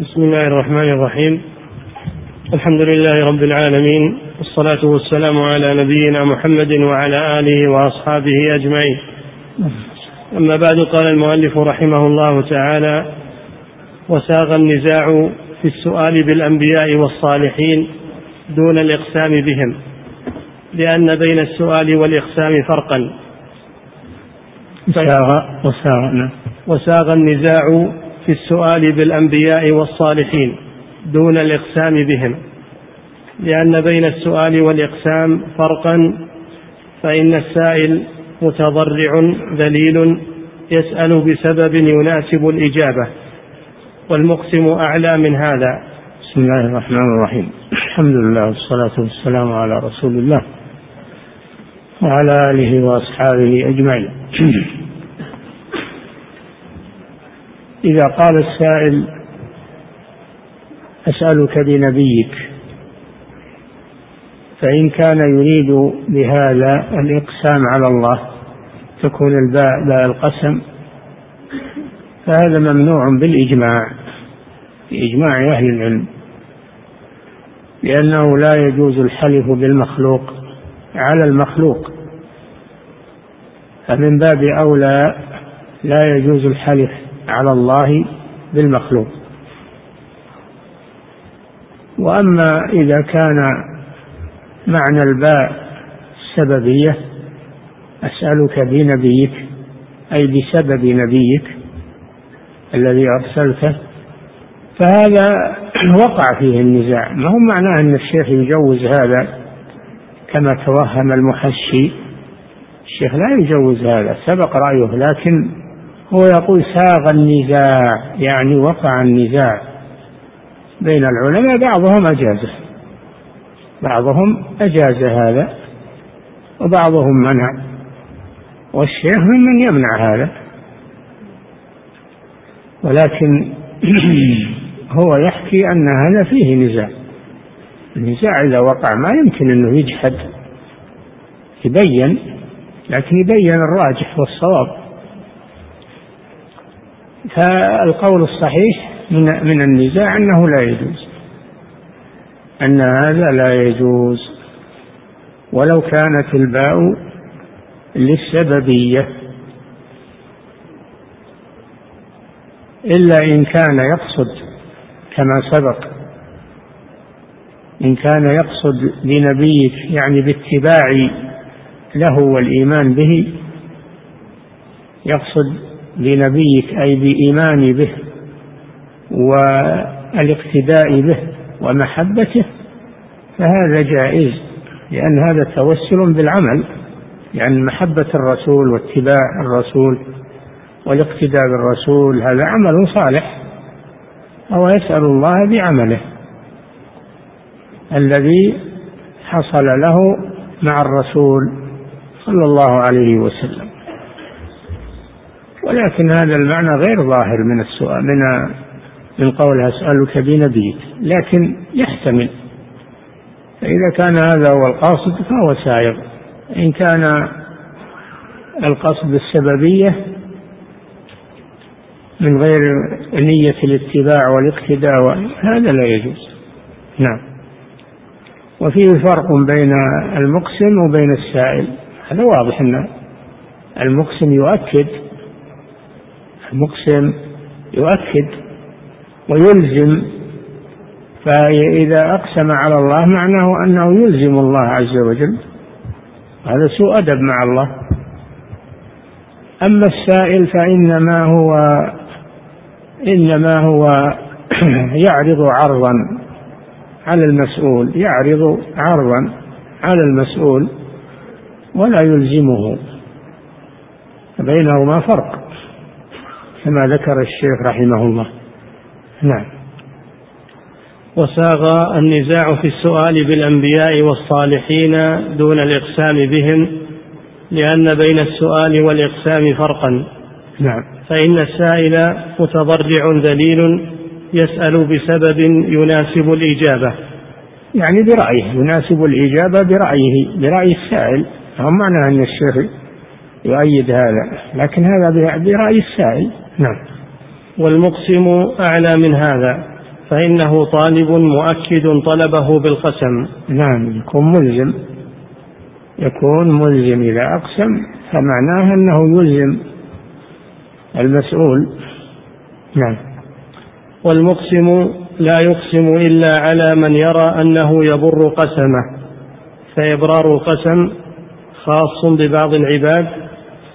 بسم الله الرحمن الرحيم. الحمد لله رب العالمين والصلاة والسلام على نبينا محمد وعلى آله وأصحابه أجمعين. أما بعد قال المؤلف رحمه الله تعالى وساغ النزاع في السؤال بالأنبياء والصالحين دون الإقسام بهم لأن بين السؤال والإقسام فرقا. وساغ وساغ نعم. وساغ النزاع في السؤال بالأنبياء والصالحين دون الإقسام بهم. لأن بين السؤال والإقسام فرقا فإن السائل متضرع ذليل يسأل بسبب يناسب الإجابة. والمقسم أعلى من هذا. بسم الله الرحمن الرحيم. الحمد لله والصلاة والسلام على رسول الله وعلى آله وأصحابه أجمعين. إذا قال السائل أسألك بنبيك فإن كان يريد بهذا الإقسام على الله تكون الباء باء القسم فهذا ممنوع بالإجماع بإجماع أهل العلم لأنه لا يجوز الحلف بالمخلوق على المخلوق. فمن باب أولى لا يجوز الحلف على الله بالمخلوق. وأما إذا كان معنى الباء السببيه أسألك بنبيك أي بسبب نبيك الذي أرسلته فهذا وقع فيه النزاع. ما هو معناه أن الشيخ يجوز هذا كما توهم المحشي؟ الشيخ لا يجوز هذا سبق رأيه لكن هو يقول ساغ النزاع يعني وقع النزاع بين العلماء بعضهم أجازه بعضهم أجاز هذا وبعضهم منع. والشيخ ممن يمنع هذا. ولكن هو يحكي أن هذا فيه نزاع. النزاع إذا وقع ما يمكن أنه يجحد يبين لكن يبين الراجح والصواب. فالقول الصحيح من من النزاع أنه لا يجوز. أن هذا لا يجوز. ولو كانت الباء للسببية. إلا إن كان يقصد كما سبق. إن كان يقصد بنبيك يعني باتباع له والإيمان به يقصد بنبيك أي بإيمان به والإقتداء به ومحبته فهذا جائز لأن هذا توسل بالعمل يعني محبة الرسول واتباع الرسول والاقتداء بالرسول هذا عمل صالح أو يسأل الله بعمله الذي حصل له مع الرسول صلى الله عليه وسلم. ولكن هذا المعنى غير ظاهر من السؤال من من قول أسألك بنبيك. لكن يحتمل. فإذا كان هذا هو القاصد فهو سائغ. إن كان القصد السببية من غير نية الاتباع والاقتداء هذا لا يجوز. نعم. وفيه فرق بين المقسم وبين السائل. هذا واضح أن المقسم يؤكد المقسم يؤكد ويلزم فإذا أقسم على الله معناه أنه يلزم الله عز وجل. هذا سوء أدب مع الله. أما السائل فإنما هو إنما هو يعرض عرضا على المسؤول يعرض عرضا على المسؤول ولا يلزمه. بينهما فرق. كما ذكر الشيخ رحمه الله. نعم. وساغ النزاع في السؤال بالأنبياء والصالحين دون الإقسام بهم لأن بين السؤال والإقسام فرقا. نعم. فإن السائل متضرع ذليل يسأل بسبب يناسب الإجابة. يعني برأيه يناسب الإجابة برأيه برأي السائل. هم معنى أن الشيخ يؤيد هذا. لكن هذا برأي السائل. نعم. والمقسم أعلى من هذا فإنه طالب مؤكد طلبه بالقسم. نعم يكون ملزم. يكون ملزم إذا أقسم فمعناه أنه يلزم المسؤول. نعم. والمقسم لا يقسم إلا على من يرى أنه يبر قسمه فإبرار القسم خاص ببعض العباد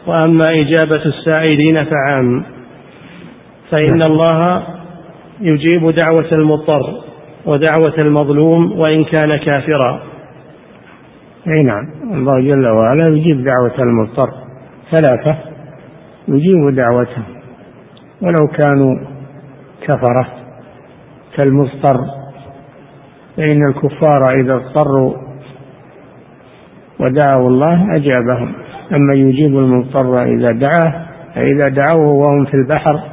وأما إجابة السائلين فعام فإن الله يجيب دعوة المضطر ودعوة المظلوم وإن كان كافرا. أي نعم. الله جل وعلا يجيب دعوة المضطر. ثلاثة يجيب دعوته. ولو كانوا كفرة كالمضطر فإن الكفار إذا اضطروا ودعوا الله أجابهم. أما يجيب المضطر إذا دعاه فإذا دعوه وهم في البحر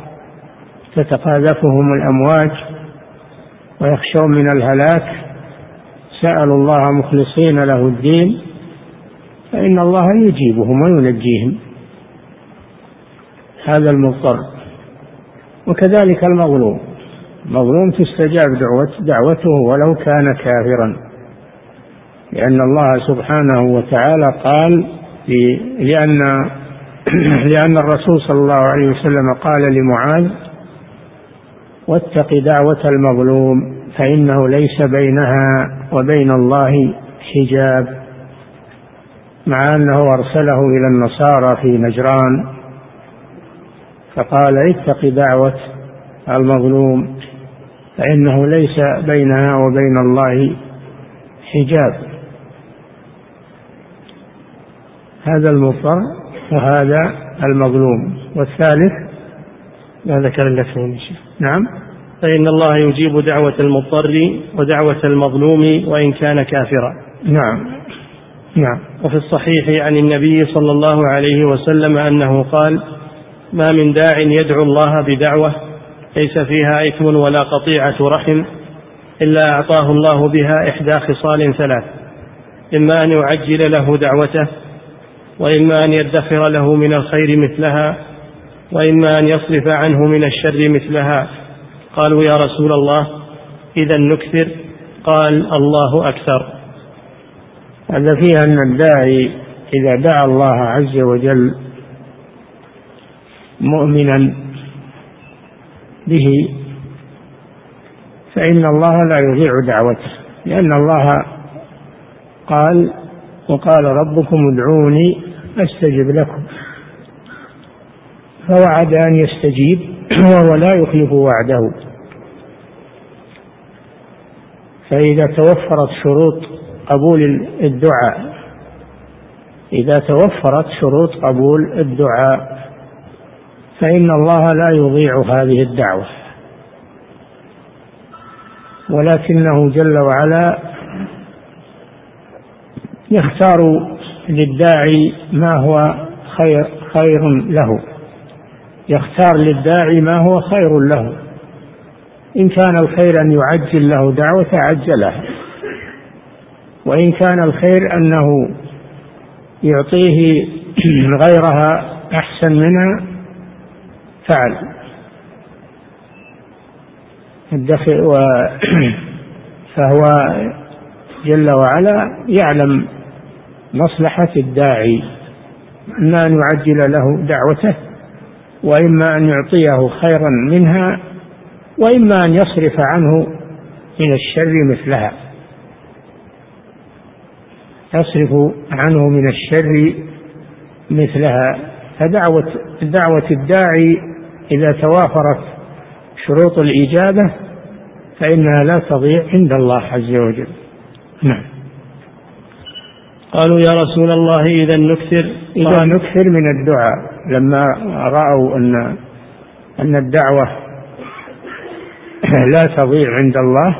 تتقاذفهم الأمواج ويخشون من الهلاك سألوا الله مخلصين له الدين فإن الله يجيبهم وينجيهم. هذا المضطر. وكذلك المظلوم. مظلوم تستجاب دعوته ولو كان كافرا لأن الله سبحانه وتعالى قال لأن لأن الرسول صلى الله عليه وسلم قال لمعاذ واتق دعوة المظلوم فإنه ليس بينها وبين الله حجاب مع أنه أرسله إلى النصارى في نجران. فقال اتق دعوة المظلوم فإنه ليس بينها وبين الله حجاب. هذا المضطر وهذا المظلوم. والثالث ما ذكر الاثنين نعم. فإن الله يجيب دعوة المضطر ودعوة المظلوم وإن كان كافرا. نعم. نعم. وفي الصحيح عن النبي صلى الله عليه وسلم أنه قال ما من داع يدعو الله بدعوة ليس فيها إثم ولا قطيعة رحم إلا أعطاه الله بها إحدى خصال ثلاث. إما أن يعجل له دعوته وإما أن يدخر له من الخير مثلها وإما أن يصرف عنه من الشر مثلها. قالوا يا رسول الله إذا نكثر. قال الله أكثر. هذا فيه أن الداعي إذا دعا الله عز وجل مؤمنا به فإن الله لا يضيع دعوته لأن الله قال وقال ربكم ادعوني أستجب لكم. فوعد أن يستجيب وهو لا يخلف وعده. فإذا توفرت شروط قبول الدعاء إذا توفرت شروط قبول الدعاء فإن الله لا يضيع هذه الدعوة. ولكنه جل وعلا يختار للداعي ما هو خير خير له. يختار للداعي ما هو خير له. إن كان الخير أن يعجل له دعوة عجلها وإن كان الخير أنه يعطيه غيرها أحسن منها فعل. فهو جل وعلا يعلم مصلحة الداعي إما أن يعجل له دعوته وإما أن يعطيه خيرا منها وإما أن يصرف عنه من الشر مثلها. يصرف عنه من الشر مثلها. فدعوة دعوة الداعي إذا توافرت شروط الإجابة فإنها لا تضيع عند الله عز وجل. نعم. قالوا يا رسول الله إذا نكثر. إذا نكثر من الدعاء لما رأوا أن أن الدعوة لا تضيع عند الله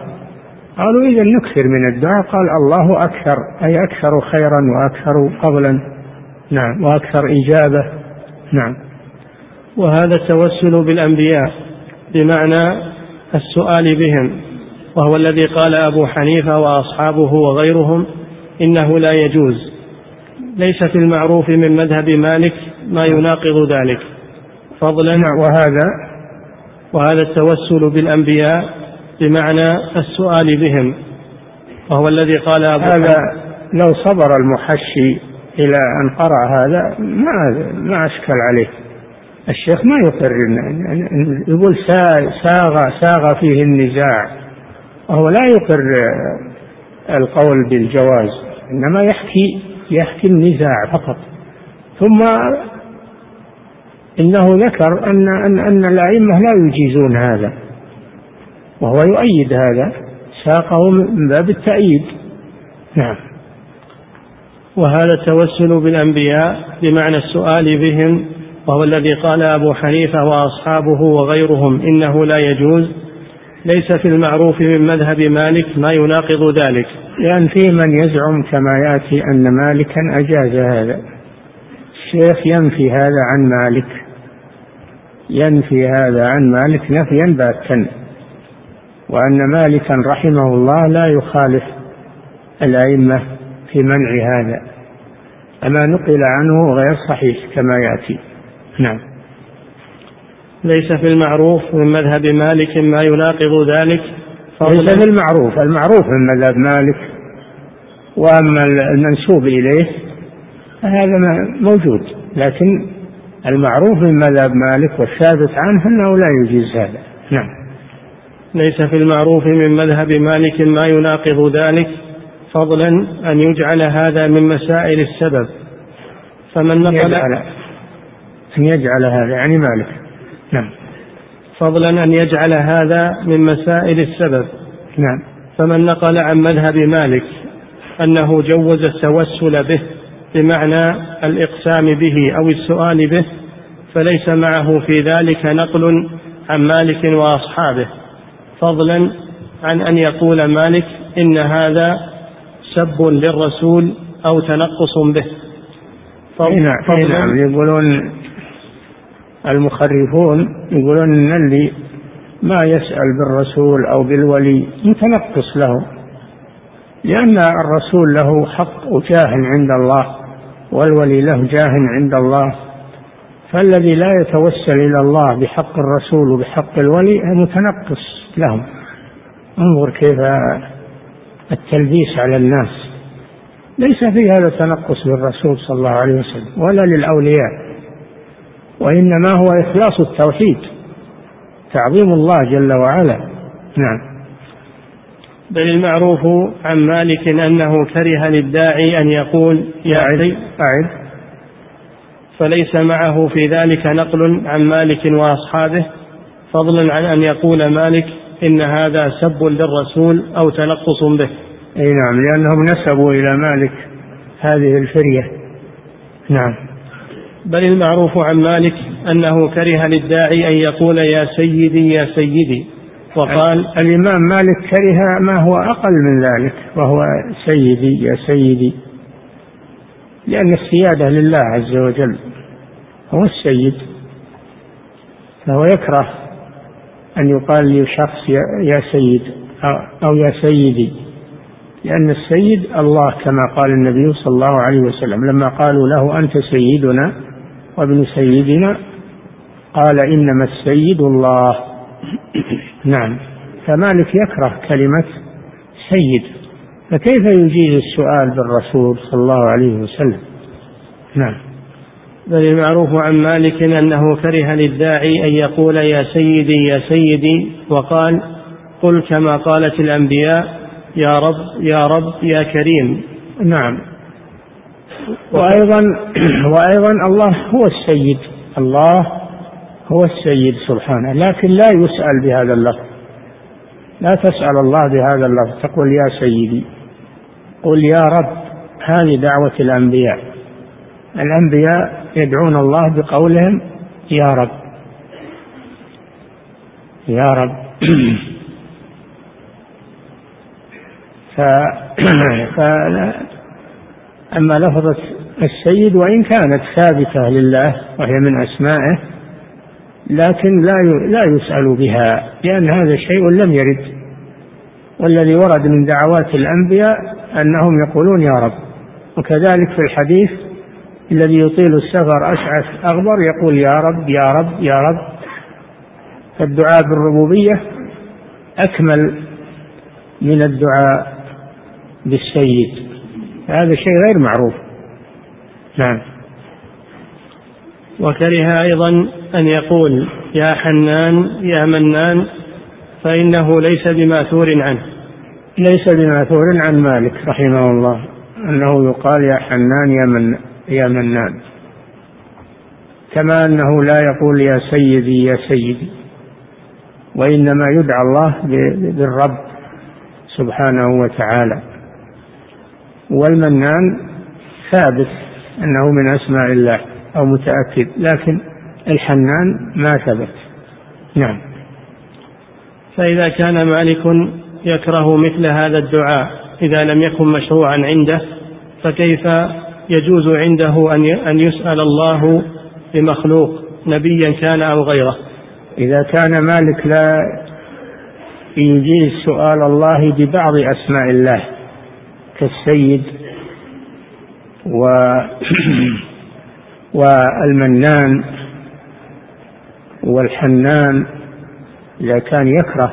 قالوا إذا نكثر من الدعاء قال الله أكثر أي أكثر خيرا وأكثر فضلا. نعم وأكثر إجابة. نعم. وهذا التوسل بالأنبياء بمعنى السؤال بهم وهو الذي قال أبو حنيفة وأصحابه وغيرهم إنه لا يجوز. ليس في المعروف من مذهب مالك ما يناقض ذلك. فضلا نعم وهذا؟ وهذا التوسل بالأنبياء بمعنى السؤال بهم. وهو الذي قال أبو هذا لو صبر المحشي إلى أن قرأ هذا ما ما أشكل عليه. الشيخ ما يقر يقول ساغ ساغ فيه النزاع. وهو لا يقر القول بالجواز إنما يحكي يحكي النزاع فقط. ثم إنه ذكر أن أن أن الأئمة لا يجيزون هذا وهو يؤيد هذا ساقه من باب التأييد. نعم. وهذا التوسل بالأنبياء بمعنى السؤال بهم وهو الذي قال أبو حنيفة وأصحابه وغيرهم إنه لا يجوز ليس في المعروف من مذهب مالك ما يناقض ذلك. لأن في من يزعم كما يأتي أن مالكا أجاز هذا. الشيخ ينفي هذا عن مالك. ينفي هذا عن مالك نفيا باتا وأن مالكا رحمه الله لا يخالف الأئمة في منع هذا. أما نقل عنه غير صحيح كما يأتي. نعم. ليس في المعروف من مذهب مالك ما يناقض ذلك ليس في المعروف. المعروف من مذهب مالك وأما المنسوب إليه هذا موجود. لكن المعروف من مذهب مالك والثابت عنه أنه لا يجيز هذا. نعم. ليس في المعروف من مذهب مالك ما يناقض ذلك فضلا أن يجعل هذا من مسائل السبب. فمن نقل أن يجعل هذا يعني مالك. نعم. فضلا أن يجعل هذا من مسائل السبب. نعم. فمن نقل عن مذهب مالك أنه جوز التوسل به بمعنى الإقسام به أو السؤال به فليس معه في ذلك نقل عن مالك وأصحابه. فضلا عن أن يقول مالك إن هذا سب للرسول أو تنقص به. نعم نعم يقولون المخرفون يقولون إن اللي ما يسأل بالرسول أو بالولي متنقص له. لأن الرسول له حق وجاه عند الله والولي له جاه عند الله. فالذي لا يتوسل إلى الله بحق الرسول وبحق الولي متنقص لهم. انظر كيف التلبيس على الناس. ليس في هذا تنقص بالرسول صلى الله عليه وسلم ولا للأولياء. وإنما هو إخلاص التوحيد تعظيم الله جل وعلا. نعم. بل المعروف عن مالك أنه كره للداعي أن يقول يا أعد أعد. فليس معه في ذلك نقل عن مالك وأصحابه فضلا عن أن يقول مالك إن هذا سب للرسول أو تنقص به. أي نعم لأنهم نسبوا إلى مالك هذه الفرية. نعم. بل المعروف عن مالك أنه كره للداعي أن يقول يا سيدي يا سيدي. وقال الإمام مالك كره ما هو أقل من ذلك وهو سيدي يا سيدي. لأن السيادة لله عز وجل هو السيد. فهو يكره أن يقال لشخص يا سيد أو يا سيدي. لأن السيد الله كما قال النبي صلى الله عليه وسلم لما قالوا له أنت سيدنا وابن سيدنا قال إنما السيد الله. نعم. فمالك يكره كلمة سيد. فكيف يجيز السؤال بالرسول صلى الله عليه وسلم؟ نعم. بل المعروف عن مالك أنه كره للداعي أن يقول يا سيدي يا سيدي وقال قل كما قالت الأنبياء يا رب يا رب يا كريم. نعم. وأيضا وأيضا الله هو السيد. الله هو السيد سبحانه. لكن لا يسأل بهذا اللفظ. لا تسأل الله بهذا اللفظ. تقول يا سيدي قل يا رب هذه دعوة الأنبياء. الأنبياء يدعون الله بقولهم يا رب. يا رب. ف... أما لفظة السيد وإن كانت ثابتة لله وهي من أسمائه لكن لا لا يسأل بها لأن هذا شيء لم يرد. والذي ورد من دعوات الأنبياء أنهم يقولون يا رب. وكذلك في الحديث الذي يطيل السفر أشعث أغبر يقول يا رب يا رب يا رب. فالدعاء بالربوبية أكمل من الدعاء بالسيد. هذا شيء غير معروف. نعم. وكره أيضا أن يقول يا حنان يا منان فإنه ليس بمأثور عنه. ليس بمأثور عن مالك رحمه الله. أنه يقال يا حنان يا من يا منان. كما أنه لا يقول يا سيدي يا سيدي. وإنما يدعى الله بالرب سبحانه وتعالى. والمنان ثابت أنه من أسماء الله أو متأكد لكن الحنان ما ثبت. نعم. فإذا كان مالك يكره مثل هذا الدعاء إذا لم يكن مشروعا عنده فكيف يجوز عنده أن يسأل الله بمخلوق نبيا كان أو غيره؟ إذا كان مالك لا يجيز سؤال الله ببعض أسماء الله كالسيد و والمنان والحنان إذا كان يكره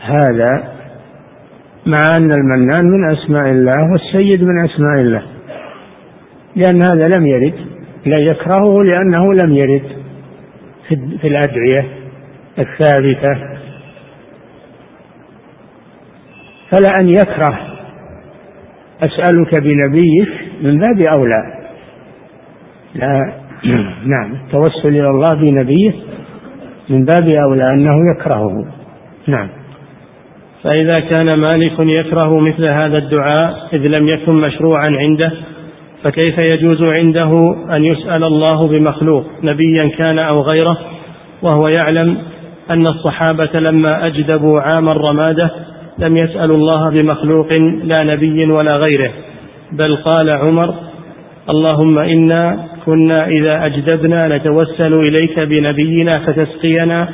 هذا مع أن المنان من أسماء الله والسيد من أسماء الله. لأن هذا لم يرد لا يكرهه لأنه لم يرد في الأدعية الثابتة. فلا أن يكره أسألك بنبيك من باب أولى. لا نعم التوسل إلى الله بنبيه من باب أولى أنه يكرهه. نعم. فإذا كان مالك يكره مثل هذا الدعاء إذ لم يكن مشروعا عنده فكيف يجوز عنده أن يسأل الله بمخلوق نبيا كان أو غيره؟ وهو يعلم أن الصحابة لما أجدبوا عام الرمادة لم يسألوا الله بمخلوق لا نبي ولا غيره بل قال عمر اللهم إنا كنا إذا أجدبنا نتوسل إليك بنبينا فتسقينا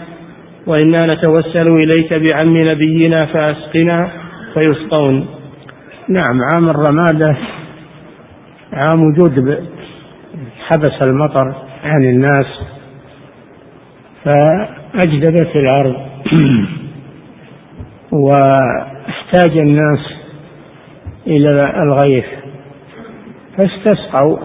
وإنا نتوسل إليك بعم نبينا فأسقنا فيسقون. نعم عام الرمادة عام جدب حبس المطر عن الناس فأجدبت الأرض. واحتاج الناس إلى الغيث فاستسقوا.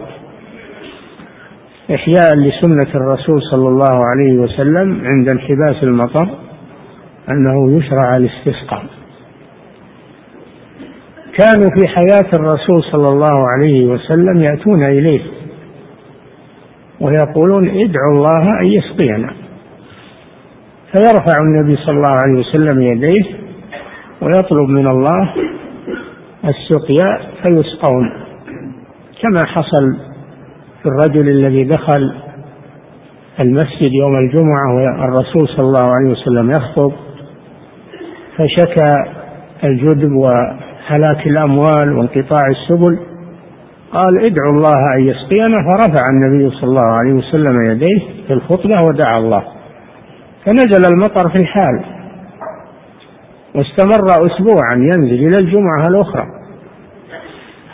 إحياء لسنة الرسول صلى الله عليه وسلم عند انحباس المطر أنه يشرع الاستسقاء. كانوا في حياة الرسول صلى الله عليه وسلم يأتون إليه ويقولون ادعوا الله أن يسقينا. فيرفع النبي صلى الله عليه وسلم يديه ويطلب من الله السقيا فيسقون. كما حصل في الرجل الذي دخل المسجد يوم الجمعة والرسول صلى الله عليه وسلم يخطب فشكى الجدب وهلاك الأموال وانقطاع السبل. قال ادعوا الله أن يسقينا. فرفع النبي صلى الله عليه وسلم يديه في الخطبة ودعا الله. فنزل المطر في الحال. واستمر أسبوعا ينزل إلى الجمعة الأخرى.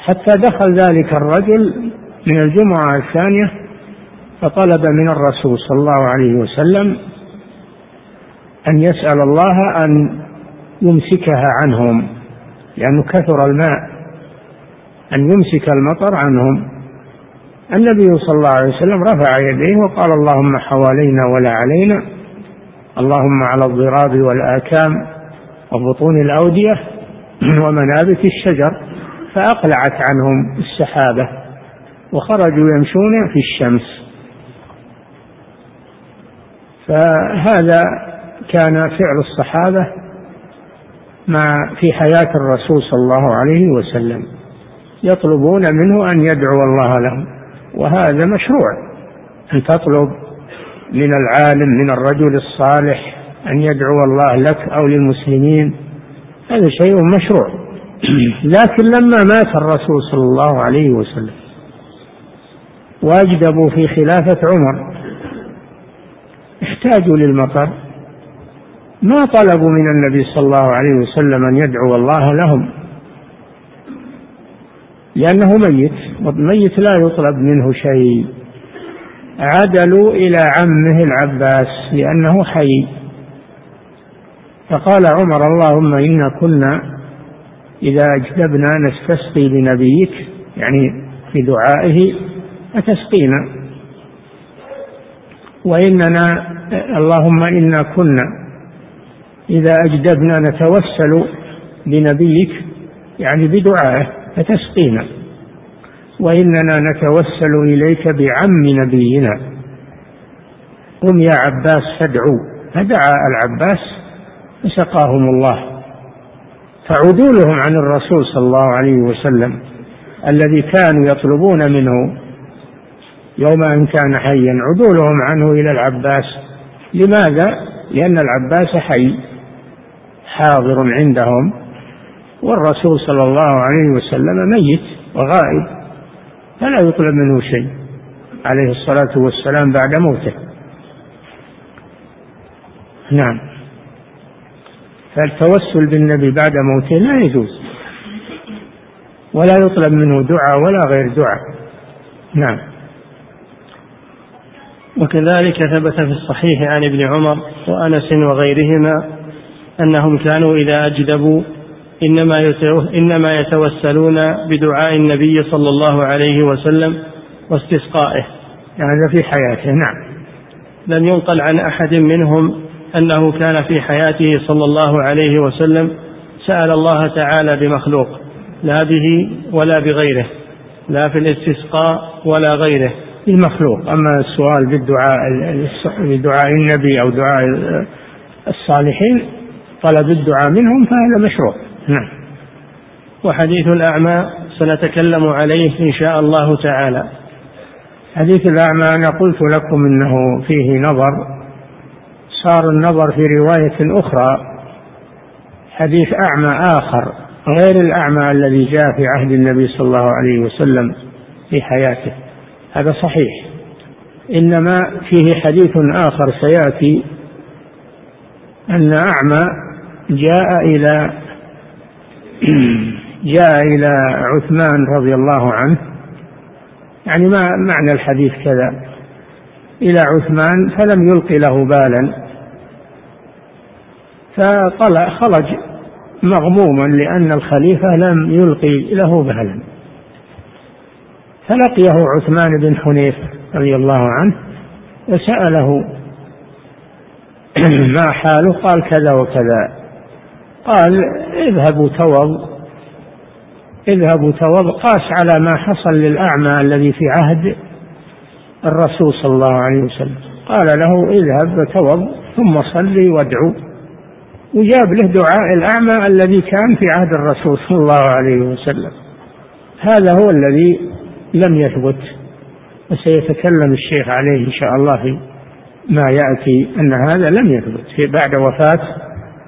حتى دخل ذلك الرجل من الجمعة الثانية فطلب من الرسول صلى الله عليه وسلم أن يسأل الله أن يمسكها عنهم لأنه كثر الماء أن يمسك المطر عنهم. النبي صلى الله عليه وسلم رفع يديه وقال اللهم حوالينا ولا علينا اللهم على الضراب والآكام وبطون الأودية ومنابت الشجر فأقلعت عنهم السحابة وخرجوا يمشون في الشمس. فهذا كان فعل الصحابة مع في حياة الرسول صلى الله عليه وسلم. يطلبون منه أن يدعو الله لهم وهذا مشروع. أن تطلب من العالم من الرجل الصالح أن يدعو الله لك أو للمسلمين. هذا شيء مشروع. لكن لما مات الرسول صلى الله عليه وسلم واجدبوا في خلافة عمر. احتاجوا للمطر. ما طلبوا من النبي صلى الله عليه وسلم أن يدعو الله لهم. لأنه ميت والميت لا يطلب منه شيء. عدلوا إلى عمه العباس لأنه حي. فقال عمر اللهم إنا كنا إذا أجدبنا نستسقي بنبيك يعني في دعائه فتسقينا وإننا اللهم إنا كنا إذا أجدبنا نتوسل بنبيك يعني بدعائه فتسقينا وإننا نتوسل إليك بعم نبينا. قم يا عباس فادعوا فدعا العباس فسقاهم الله. فعدولهم عن الرسول صلى الله عليه وسلم الذي كانوا يطلبون منه يوم أن كان حيا عدولهم عنه إلى العباس. لماذا؟ لأن العباس حي حاضر عندهم والرسول صلى الله عليه وسلم ميت وغائب فلا يطلب منه شيء عليه الصلاة والسلام بعد موته. نعم. فالتوسل بالنبي بعد موته لا يجوز ولا يطلب منه دعاء ولا غير دعاء نعم وكذلك ثبت في الصحيح عن ابن عمر وأنس وغيرهما أنهم كانوا إذا أجدبوا إنما إنما يتوسلون بدعاء النبي صلى الله عليه وسلم واستسقائه. هذا في حياته نعم. لم ينقل عن أحد منهم أنه كان في حياته صلى الله عليه وسلم سأل الله تعالى بمخلوق لا به ولا بغيره لا في الاستسقاء ولا غيره. المخلوق. أما السؤال بالدعاء بدعاء النبي أو دعاء الصالحين طلب الدعاء منهم فهذا مشروع. نعم. وحديث الأعمى سنتكلم عليه إن شاء الله تعالى. حديث الأعمى أنا قلت لكم إنه فيه نظر صار النظر في رواية أخرى حديث أعمى آخر غير الأعمى الذي جاء في عهد النبي صلى الله عليه وسلم في حياته. هذا صحيح. إنما فيه حديث آخر سيأتي أن أعمى جاء إلى جاء إلى عثمان رضي الله عنه. يعني ما معنى الحديث كذا؟ إلى عثمان فلم يلقي له بالا. فطلع خرج مغموما لأن الخليفة لم يلقي له بالا فلقيه عثمان بن حنيف رضي الله عنه وسأله ما حاله؟ قال كذا وكذا. قال اذهبوا توض. اذهبوا توض. قاس على ما حصل للأعمى الذي في عهد الرسول صلى الله عليه وسلم. قال له اذهب وتوض ثم صلي وادعو. وجاب له دعاء الأعمى الذي كان في عهد الرسول صلى الله عليه وسلم. هذا هو الذي لم يثبت وسيتكلم الشيخ عليه إن شاء الله في ما يأتي أن هذا لم يثبت في بعد وفاة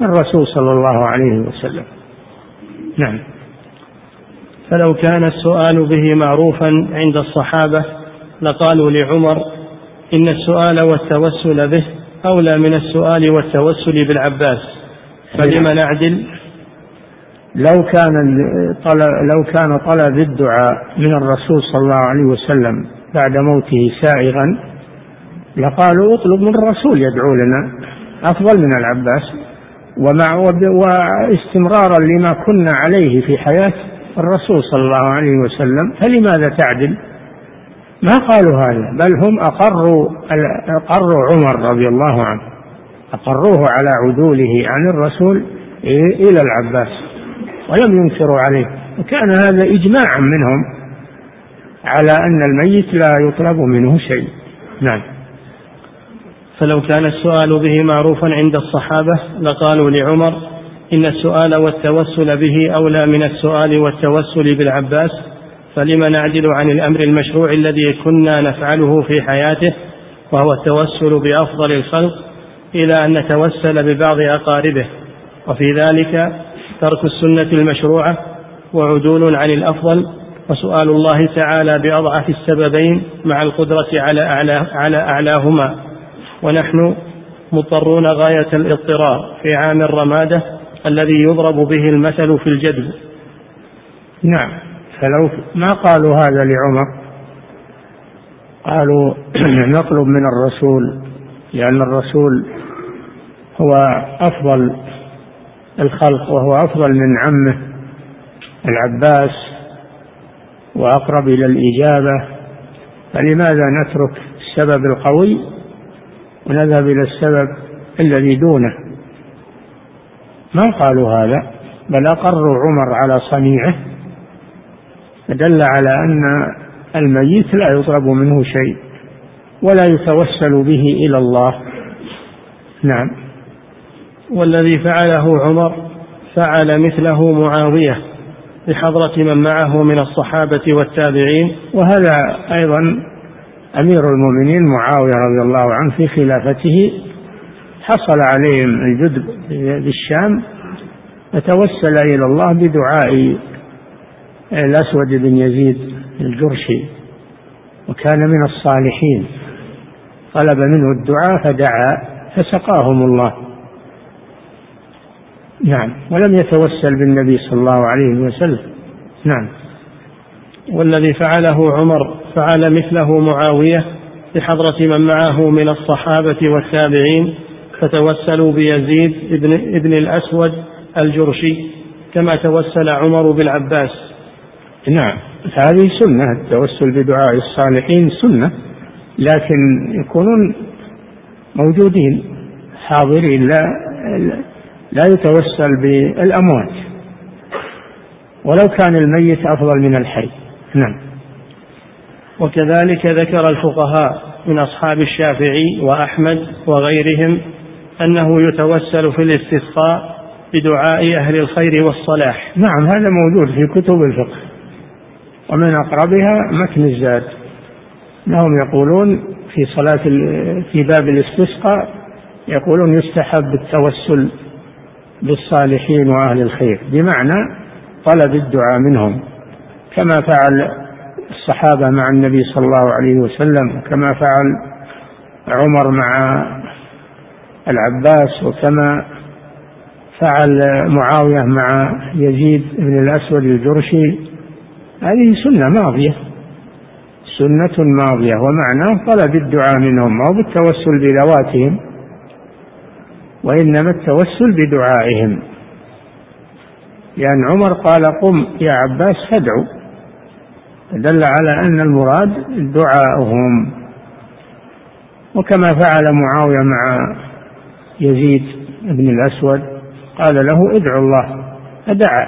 الرسول صلى الله عليه وسلم. نعم. فلو كان السؤال به معروفا عند الصحابة لقالوا لعمر إن السؤال والتوسل به أولى من السؤال والتوسل بالعباس. فلم نعدل؟ لو كان طلب لو كان طلب الدعاء من الرسول صلى الله عليه وسلم بعد موته سائغا لقالوا اطلب من الرسول يدعو لنا أفضل من العباس. ومع واستمرارا لما كنا عليه في حياة الرسول صلى الله عليه وسلم فلماذا تعدل؟ ما قالوا هذا بل هم أقروا أقروا عمر رضي الله عنه. أقروه على عدوله عن الرسول إلى العباس ولم ينكروا عليه. وكان هذا إجماعا منهم على أن الميت لا يطلب منه شيء. نعم. فلو كان السؤال به معروفا عند الصحابة لقالوا لعمر إن السؤال والتوسل به أولى من السؤال والتوسل بالعباس فلم نعدل عن الأمر المشروع الذي كنا نفعله في حياته وهو التوسل بأفضل الخلق إلى أن نتوسل ببعض أقاربه وفي ذلك ترك السنة المشروعة وعدول عن الأفضل وسؤال الله تعالى بأضعف السببين مع القدرة على أعلى على أعلاهما. ونحن مضطرون غاية الاضطرار في عام الرمادة الذي يضرب به المثل في الجدب نعم. فلو ما قالوا هذا لعمر؟ قالوا نطلب من الرسول لأن الرسول هو أفضل الخلق وهو أفضل من عمه العباس وأقرب إلى الإجابة فلماذا نترك السبب القوي ونذهب إلى السبب الذي دونه؟ ما قالوا هذا بل أقروا عمر على صنيعه فدل على أن الميت لا يطلب منه شيء. ولا يتوسل به إلى الله. نعم. والذي فعله عمر فعل مثله معاوية بحضرة من معه من الصحابة والتابعين. وهذا أيضا أمير المؤمنين معاوية رضي الله عنه في خلافته. حصل عليهم الجدب بالشام. فتوسل إلى الله بدعاء الأسود بن يزيد الجرشي وكان من الصالحين. طلب منه الدعاء فدعا فسقاهم الله. نعم. ولم يتوسل بالنبي صلى الله عليه وسلم. نعم. والذي فعله عمر فعل مثله معاوية بحضرة من معه من الصحابة والتابعين فتوسلوا بيزيد ابن, ابن الأسود الجرشي كما توسل عمر بالعباس. نعم. هذه سنة. التوسل بدعاء الصالحين سنة. لكن يكونون موجودين حاضرين لا لا يتوسل بالأموات. ولو كان الميت أفضل من الحي. نعم. وكذلك ذكر الفقهاء من أصحاب الشافعي وأحمد وغيرهم أنه يتوسل في الاستسقاء بدعاء أهل الخير والصلاح. نعم هذا موجود في كتب الفقه. ومن أقربها متن الزاد. أنهم يقولون في صلاة في باب الاستسقاء يقولون يستحب التوسل بالصالحين وأهل الخير بمعنى طلب الدعاء منهم كما فعل الصحابة مع النبي صلى الله عليه وسلم كما فعل عمر مع العباس وكما فعل معاوية مع يزيد بن الأسود الجرشي. هذه سنة ماضية. سنة ماضية ومعناه طلب الدعاء منهم أو بالتوسل بذواتهم وإنما التوسل بدعائهم. لأن عمر قال قم يا عباس فادعو دل على أن المراد دعاؤهم. وكما فعل معاوية مع يزيد بن الأسود قال له ادعو الله فدعا.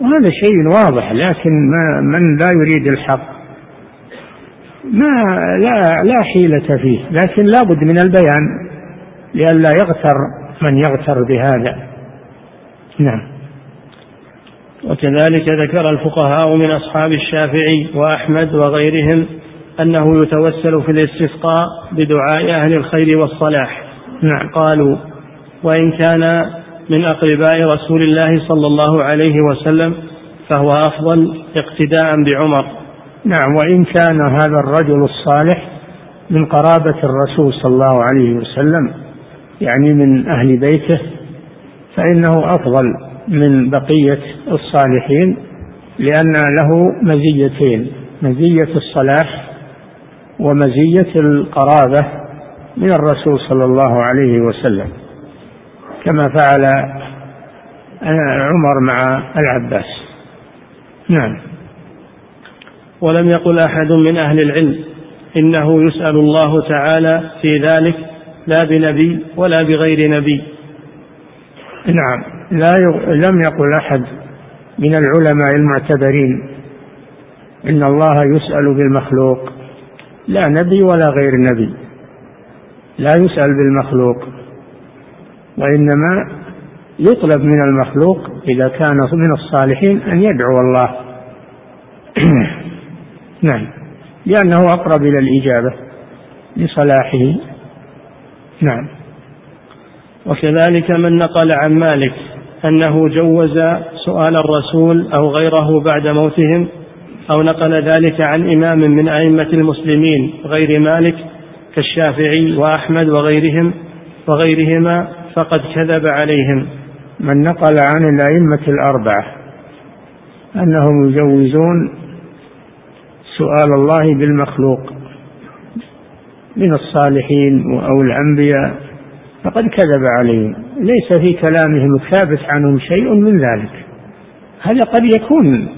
وهذا شيء واضح لكن من لا يريد الحق؟ ما لا لا حيلة فيه لكن لابد من البيان لئلا يغتر من يغتر بهذا. نعم. وكذلك ذكر الفقهاء من أصحاب الشافعي وأحمد وغيرهم أنه يتوسل في الاستسقاء بدعاء أهل الخير والصلاح. نعم. قالوا وإن كان من أقرباء رسول الله صلى الله عليه وسلم فهو أفضل اقتداء بعمر. نعم وإن كان هذا الرجل الصالح من قرابة الرسول صلى الله عليه وسلم يعني من أهل بيته فإنه أفضل من بقية الصالحين لأن له مزيتين مزية الصلاح ومزية القرابة من الرسول صلى الله عليه وسلم كما فعل عمر مع العباس. نعم. ولم يقل أحد من أهل العلم إنه يسأل الله تعالى في ذلك لا بنبي ولا بغير نبي. نعم. لا لم يقل أحد من العلماء المعتبرين إن الله يسأل بالمخلوق لا نبي ولا غير نبي. لا يسأل بالمخلوق. وإنما يطلب من المخلوق إذا كان من الصالحين أن يدعو الله. نعم. لأنه أقرب إلى الإجابة لصلاحه. نعم. وكذلك من نقل عن مالك أنه جوز سؤال الرسول أو غيره بعد موتهم أو نقل ذلك عن إمام من أئمة المسلمين غير مالك كالشافعي وأحمد وغيرهم وغيرهما فقد كذب عليهم. من نقل عن الأئمة الأربعة أنهم يجوزون سؤال الله بالمخلوق من الصالحين أو الأنبياء. فقد كذب عليهم. ليس في كلامهم الثابت عنهم شيء من ذلك. هذا قد يكون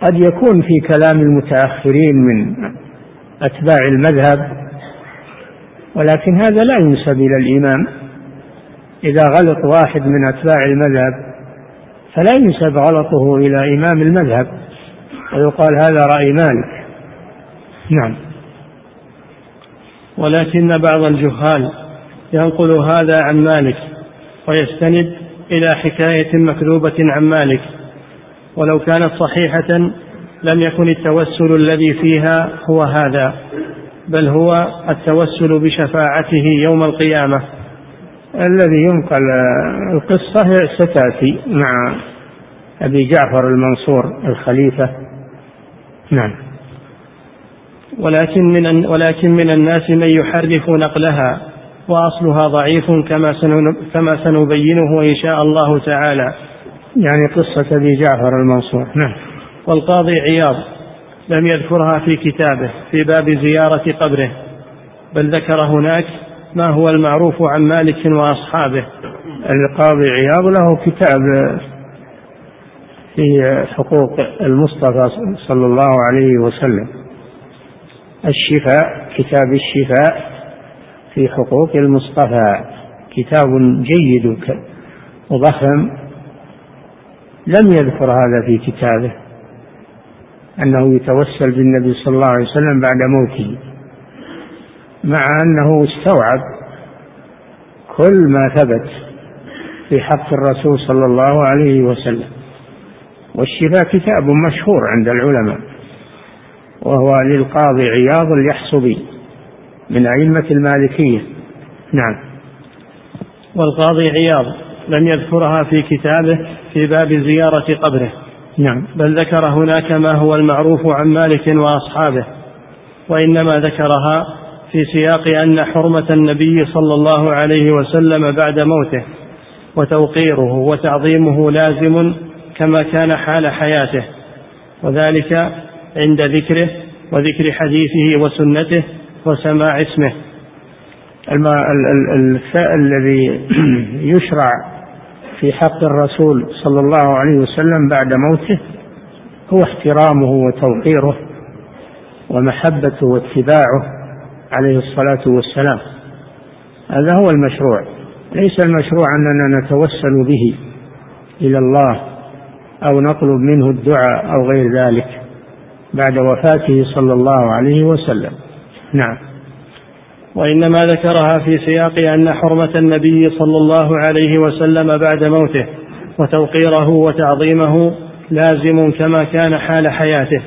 قد يكون في كلام المتأخرين من أتباع المذهب. ولكن هذا لا ينسب إلى الإمام. إذا غلط واحد من أتباع المذهب فلا ينسب غلطه إلى إمام المذهب. ويقال هذا رأي مالك. نعم. ولكن بعض الجهال ينقل هذا عن مالك ويستند إلى حكاية مكذوبة عن مالك. ولو كانت صحيحة لم يكن التوسل الذي فيها هو هذا بل هو التوسل بشفاعته يوم القيامة. الذي ينقل القصة ستأتي مع أبي جعفر المنصور الخليفة. نعم ولكن من ولكن من الناس من يحرف نقلها وأصلها ضعيف كما كما سنبينه إن شاء الله تعالى. يعني قصة أبي جعفر المنصور، نعم. والقاضي عياض لم يذكرها في كتابه في باب زيارة قبره بل ذكر هناك ما هو المعروف عن مالك وأصحابه القاضي عياض له كتاب في حقوق المصطفى صلى الله عليه وسلم. الشفاء كتاب الشفاء في حقوق المصطفى. كتاب جيد وضخم. لم يذكر هذا في كتابه. أنه يتوسل بالنبي صلى الله عليه وسلم بعد موته. مع أنه استوعب كل ما ثبت في حق الرسول صلى الله عليه وسلم. والشفاء كتاب مشهور عند العلماء وهو للقاضي عياض اليحصبي من أئمة المالكية. نعم. والقاضي عياض لم يذكرها في كتابه في باب زيارة قبره. نعم. بل ذكر هناك ما هو المعروف عن مالك وأصحابه وإنما ذكرها في سياق أن حرمة النبي صلى الله عليه وسلم بعد موته وتوقيره وتعظيمه لازم كما كان حال حياته وذلك عند ذكره وذكر حديثه وسنته وسماع اسمه. الذي يشرع في حق الرسول صلى الله عليه وسلم بعد موته هو احترامه وتوقيره ومحبته واتباعه عليه الصلاة والسلام. هذا هو المشروع. ليس المشروع أننا نتوسل به إلى الله أو نطلب منه الدعاء أو غير ذلك بعد وفاته صلى الله عليه وسلم. نعم. وإنما ذكرها في سياق أن حرمة النبي صلى الله عليه وسلم بعد موته وتوقيره وتعظيمه لازم كما كان حال حياته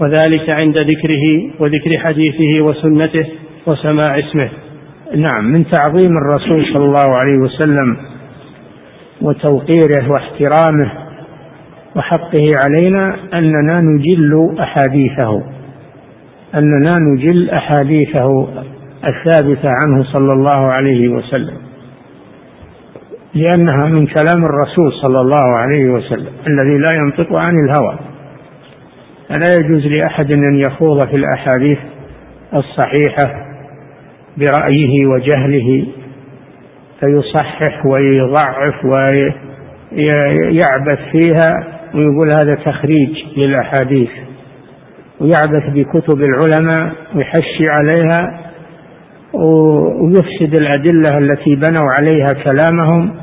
وذلك عند ذكره وذكر حديثه وسنته وسماع اسمه. نعم من تعظيم الرسول صلى الله عليه وسلم وتوقيره واحترامه وحقه علينا أننا نجل أحاديثه أننا نجل أحاديثه الثابتة عنه صلى الله عليه وسلم لأنها من كلام الرسول صلى الله عليه وسلم الذي لا ينطق عن الهوى. فلا يجوز لأحد أن يخوض في الأحاديث الصحيحة برأيه وجهله فيصحح ويضعف ويعبث فيها ويقول هذا تخريج للأحاديث ويعبث بكتب العلماء ويحشي عليها ويفسد الأدلة التي بنوا عليها كلامهم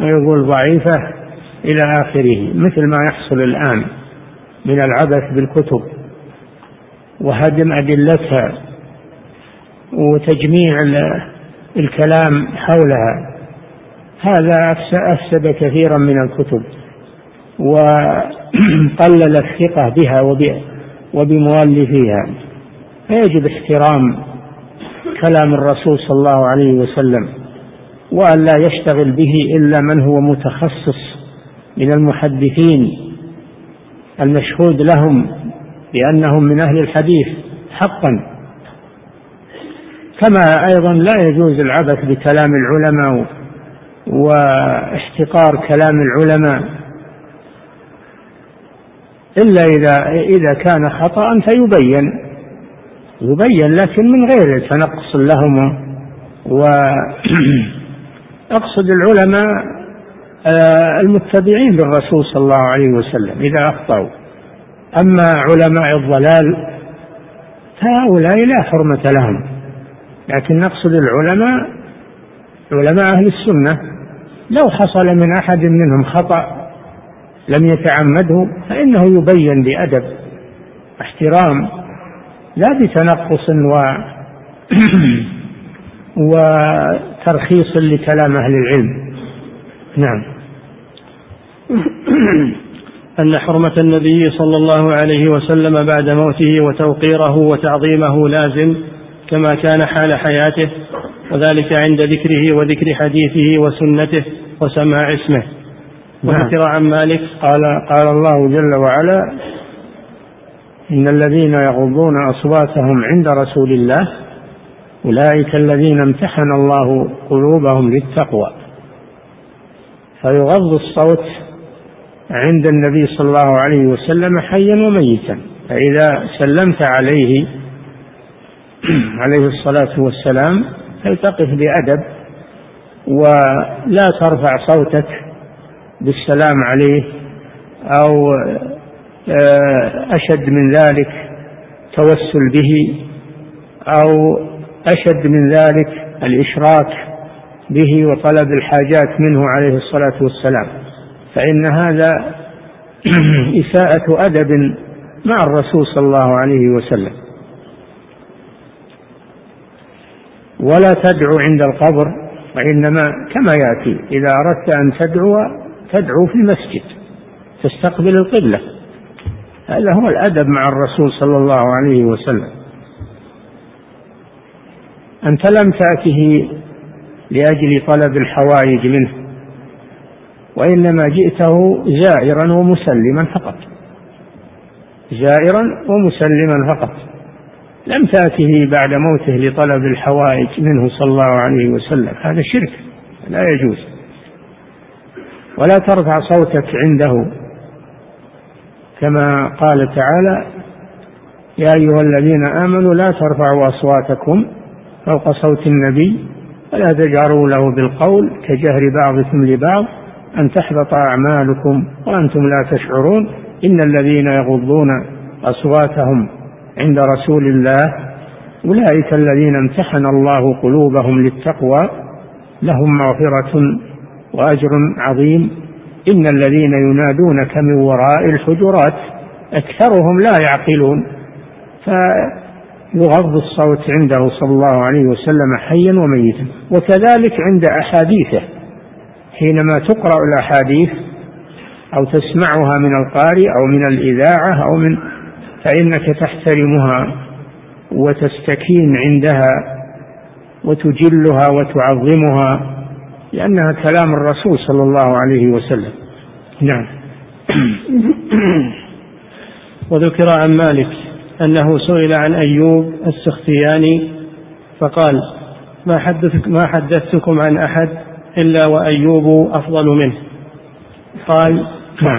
ويقول ضعيفة إلى آخره مثل ما يحصل الآن من العبث بالكتب وهدم أدلتها وتجميع الكلام حولها. هذا أفسد كثيرا من الكتب. وقلل الثقة بها وبمؤلفيها. فيجب احترام كلام الرسول صلى الله عليه وسلم وأن لا يشتغل به إلا من هو متخصص من المحدثين المشهود لهم بأنهم من أهل الحديث حقا. كما أيضا لا يجوز العبث بكلام العلماء واحتقار كلام العلماء. إلا إذا إذا كان خطأ فيبين. يبين لكن من غير تنقص لهم. و أقصد العلماء آه، المتبعين للرسول صلى الله عليه وسلم إذا أخطأوا. أما علماء الضلال فهؤلاء لا حرمة لهم. لكن نقصد العلماء علماء أهل السنة لو حصل من أحد منهم خطأ لم يتعمده فإنه يبين بأدب احترام لا بتنقص و وترخيص لكلام أهل العلم. نعم. أن حرمة النبي صلى الله عليه وسلم بعد موته وتوقيره وتعظيمه لازم كما كان حال حياته وذلك عند ذكره وذكر حديثه وسنته وسماع اسمه. وذكر نعم. عن مالك قال قال الله جل وعلا إن الذين يغضون أصواتهم عند رسول الله أولئك الذين امتحن الله قلوبهم للتقوى فيغض الصوت عند النبي صلى الله عليه وسلم حيا وميتا فإذا سلمت عليه عليه الصلاة والسلام فلتقف بأدب ولا ترفع صوتك بالسلام عليه أو آه، أشد من ذلك توسل به أو أشد من ذلك الإشراك به وطلب الحاجات منه عليه الصلاة والسلام. فإن هذا إساءة أدب مع الرسول صلى الله عليه وسلم. ولا تدعو عند القبر وإنما كما يأتي إذا أردت أن تدعو تدعو في المسجد تستقبل القبلة. هذا هو الأدب مع الرسول صلى الله عليه وسلم. أنت لم تأته لأجل طلب الحوائج منه وإنما جئته زائرا ومسلما فقط. زائرا ومسلما فقط. لم تأته بعد موته لطلب الحوائج منه صلى الله عليه وسلم. هذا شرك لا يجوز. ولا ترفع صوتك عنده كما قال تعالى يا أيها الذين آمنوا لا ترفعوا أصواتكم فوق صوت النبي ولا تجعروا له بالقول كجهر بعضكم لبعض أن تحبط أعمالكم وأنتم لا تشعرون إن الذين يغضون أصواتهم عند رسول الله أولئك الذين امتحن الله قلوبهم للتقوى لهم مغفرة وأجر عظيم. إن الذين ينادونك من وراء الحجرات أكثرهم لا يعقلون. فيغض الصوت عنده صلى الله عليه وسلم حيا وميتا. وكذلك عند أحاديثه. حينما تقرأ الأحاديث أو تسمعها من القارئ أو من الإذاعة أو من فإنك تحترمها وتستكين عندها وتجلها وتعظمها. لأنها كلام الرسول صلى الله عليه وسلم. نعم. وذكر عن مالك أنه سئل عن أيوب السختياني فقال ما حدثك ما حدثتكم عن أحد إلا وأيوب أفضل منه. قال نعم.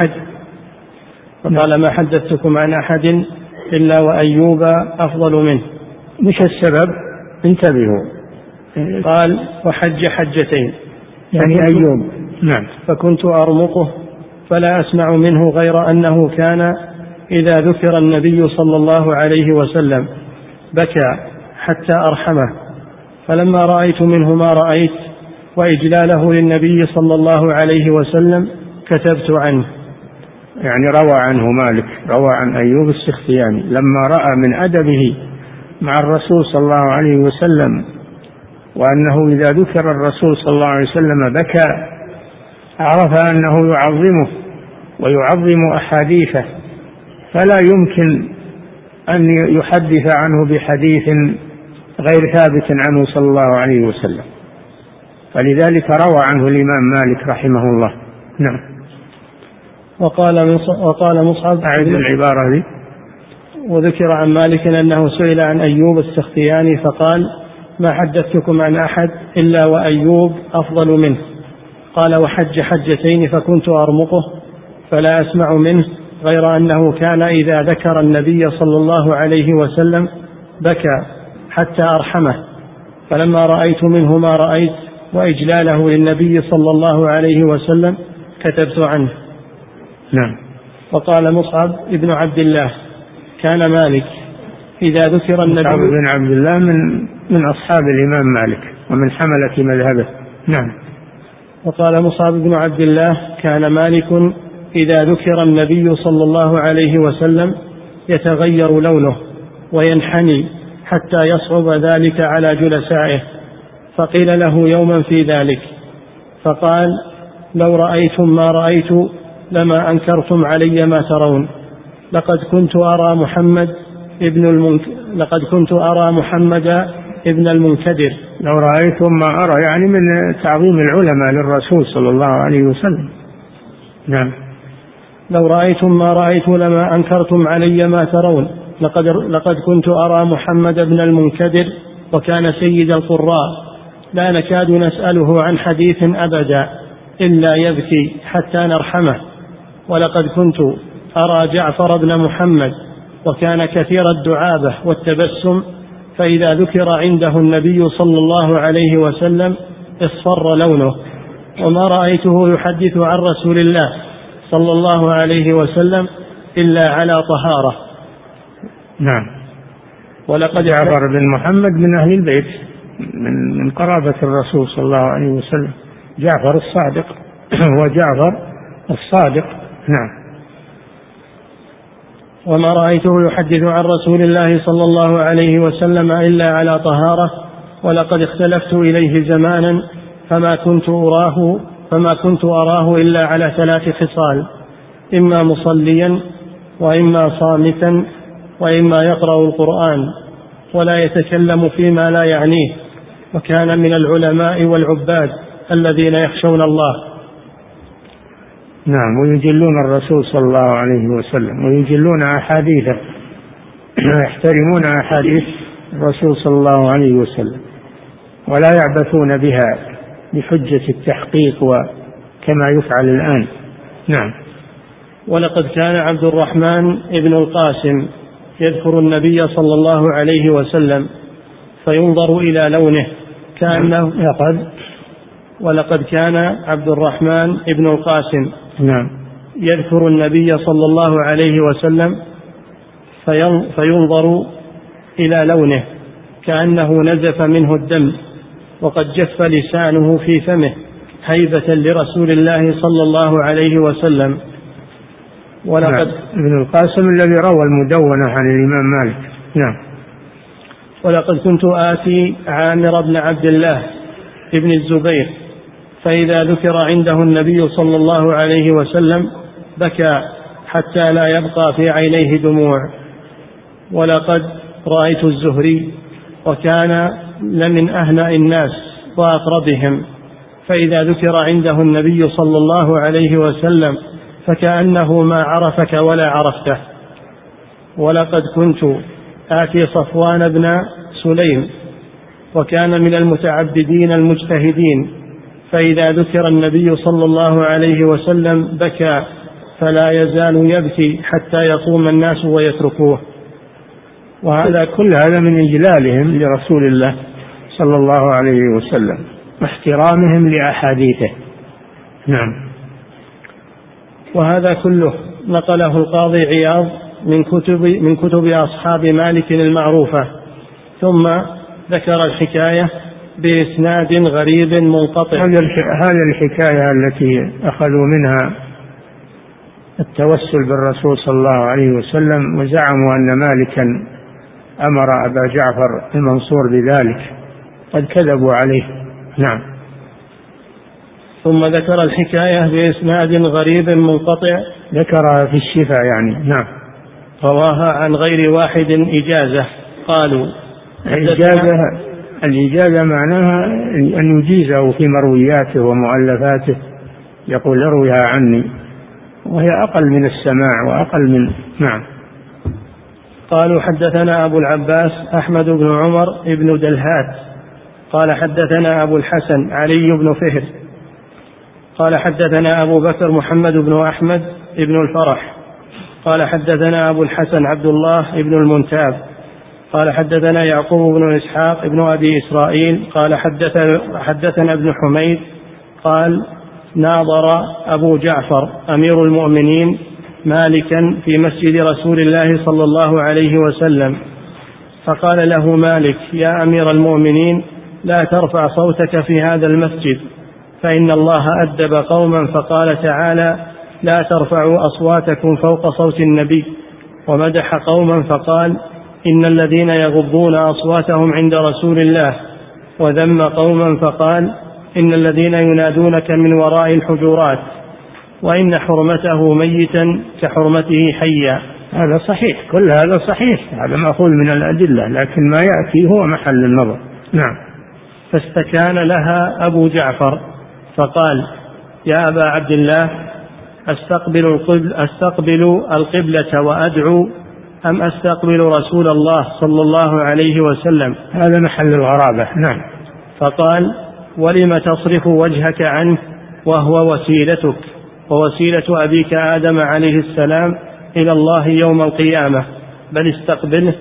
فقال ما حدثتكم عن أحد إلا وأيوب أفضل منه. مش السبب؟ انتبهوا. قال وحج حجتين. يعني أيوب. نعم. فكنت أرمقه فلا أسمع منه غير أنه كان إذا ذكر النبي صلى الله عليه وسلم بكى حتى أرحمه. فلما رأيت منه ما رأيت وإجلاله للنبي صلى الله عليه وسلم كتبت عنه. يعني روى عنه مالك روى عن أيوب السختياني لما رأى من أدبه مع الرسول صلى الله عليه وسلم وأنه إذا ذكر الرسول صلى الله عليه وسلم بكى عرف أنه يعظمه ويعظم أحاديثه. فلا يمكن أن يحدث عنه بحديث غير ثابت عنه صلى الله عليه وسلم. فلذلك روى عنه الإمام مالك رحمه الله. نعم. وقال وقال مصعب أعد العبارة دي. وذكر عن مالك أنه سئل عن أيوب السختياني فقال ما حدثتكم عن أحد إلا وأيوب أفضل منه. قال وحج حجتين فكنت أرمقه فلا أسمع منه غير أنه كان إذا ذكر النبي صلى الله عليه وسلم بكى حتى أرحمه. فلما رأيت منه ما رأيت وإجلاله للنبي صلى الله عليه وسلم كتبت عنه. نعم. وقال مصعب ابن عبد الله كان مالك إذا ذكر النبي مصعب بن عبد الله من من أصحاب الإمام مالك ومن حملة مذهبه. نعم. وقال مصعب بن عبد الله كان مالك إذا ذكر النبي صلى الله عليه وسلم يتغير لونه وينحني حتى يصعب ذلك على جلسائه فقيل له يوما في ذلك. فقال لو رأيتم ما رأيت لما أنكرتم علي ما ترون. لقد كنت أرى محمد ابن المنك... لقد كنت أرى محمد ابن المنكدر لو رأيتم ما أرى يعني من تعظيم العلماء للرسول صلى الله عليه وسلم. نعم. لو رأيتم ما رأيت لما أنكرتم علي ما ترون. لقد, لقد كنت أرى محمد بن المنكدر وكان سيد القراء. لا نكاد نسأله عن حديث أبدا إلا يبكي حتى نرحمه. ولقد كنت أرى جعفر بن محمد وكان كثير الدعابة والتبسم فإذا ذكر عنده النبي صلى الله عليه وسلم اصفر لونه. وما رأيته يحدث عن رسول الله صلى الله عليه وسلم إلا على طهارة. نعم. ولقد جعفر بن محمد من أهل البيت من من قرابة الرسول صلى الله عليه وسلم. جعفر الصادق هو جعفر الصادق. نعم. وما رأيته يحدث عن رسول الله صلى الله عليه وسلم إلا على طهارة ولقد اختلفت إليه زمانا فما كنت أراه فما كنت أراه إلا على ثلاث خصال إما مصليا وإما صامتا وإما يقرأ القرآن ولا يتكلم فيما لا يعنيه وكان من العلماء والعباد الذين يخشون الله. نعم ويجلون الرسول صلى الله عليه وسلم ويجلون أحاديثه ويحترمون أحاديث الرسول صلى الله عليه وسلم ولا يعبثون بها بحجة التحقيق وكما يفعل الآن. نعم. ولقد كان عبد الرحمن ابن القاسم يذكر النبي صلى الله عليه وسلم فينظر إلى لونه كأنه لقد ولقد كان عبد الرحمن ابن القاسم نعم. يذكر النبي صلى الله عليه وسلم فينظر إلى لونه كأنه نزف منه الدم وقد جف لسانه في فمه هيبة لرسول الله صلى الله عليه وسلم. ولقد نعم. ابن القاسم الذي روى المدونة عن الإمام مالك. نعم. ولقد كنت آتي عامر بن عبد الله ابن الزبير فإذا ذكر عنده النبي صلى الله عليه وسلم بكى حتى لا يبقى في عينيه دموع. ولقد رأيت الزهري وكان لمن أهنأ الناس وأقربهم. فإذا ذكر عنده النبي صلى الله عليه وسلم فكأنه ما عرفك ولا عرفته. ولقد كنت آتي صفوان بن سليم وكان من المتعبدين المجتهدين فإذا ذكر النبي صلى الله عليه وسلم بكى فلا يزال يبكي حتى يقوم الناس ويتركوه. وهذا كل هذا من إجلالهم لرسول الله صلى الله عليه وسلم واحترامهم لأحاديثه. نعم. وهذا كله نقله القاضي عياض من كتب من كتب أصحاب مالك المعروفة. ثم ذكر الحكاية بإسناد غريب منقطع. هذه الحكاية التي أخذوا منها التوسل بالرسول صلى الله عليه وسلم وزعموا أن مالكا أمر أبا جعفر المنصور بذلك. قد كذبوا عليه. نعم. ثم ذكر الحكاية بإسناد غريب منقطع. ذكرها في الشفاء يعني. نعم. رواها عن غير واحد إجازة. قالوا الإجازة الإجازة معناها أن يجيزه في مروياته ومؤلفاته. يقول ارويها عني. وهي أقل من السماع وأقل من نعم. قالوا حدثنا أبو العباس أحمد بن عمر بن دلهات. قال حدثنا أبو الحسن علي بن فهر. قال حدثنا أبو بكر محمد بن أحمد بن الفرح. قال حدثنا أبو الحسن عبد الله بن المنتاب. قال حدثنا يعقوب بن إسحاق بن أبي إسرائيل قال حدثنا, حدثنا ابن حميد قال ناظر أبو جعفر أمير المؤمنين مالكا في مسجد رسول الله صلى الله عليه وسلم فقال له مالك يا أمير المؤمنين لا ترفع صوتك في هذا المسجد فإن الله أدب قوما فقال تعالى لا ترفعوا أصواتكم فوق صوت النبي ومدح قوما فقال إن الذين يغضون أصواتهم عند رسول الله وذم قوما فقال إن الذين ينادونك من وراء الحجرات وإن حرمته ميتا كحرمته حيا. هذا صحيح كل هذا صحيح هذا مأخوذ من الأدلة لكن ما يأتي هو محل النظر. نعم. فاستكان لها أبو جعفر فقال يا أبا عبد الله أستقبل القبل أستقبل القبلة وأدعو أم أستقبل رسول الله صلى الله عليه وسلم؟ هذا محل الغرابة نعم. فقال ولم تصرف وجهك عنه وهو وسيلتك؟ ووسيلة أبيك آدم عليه السلام إلى الله يوم القيامة. بل استقبله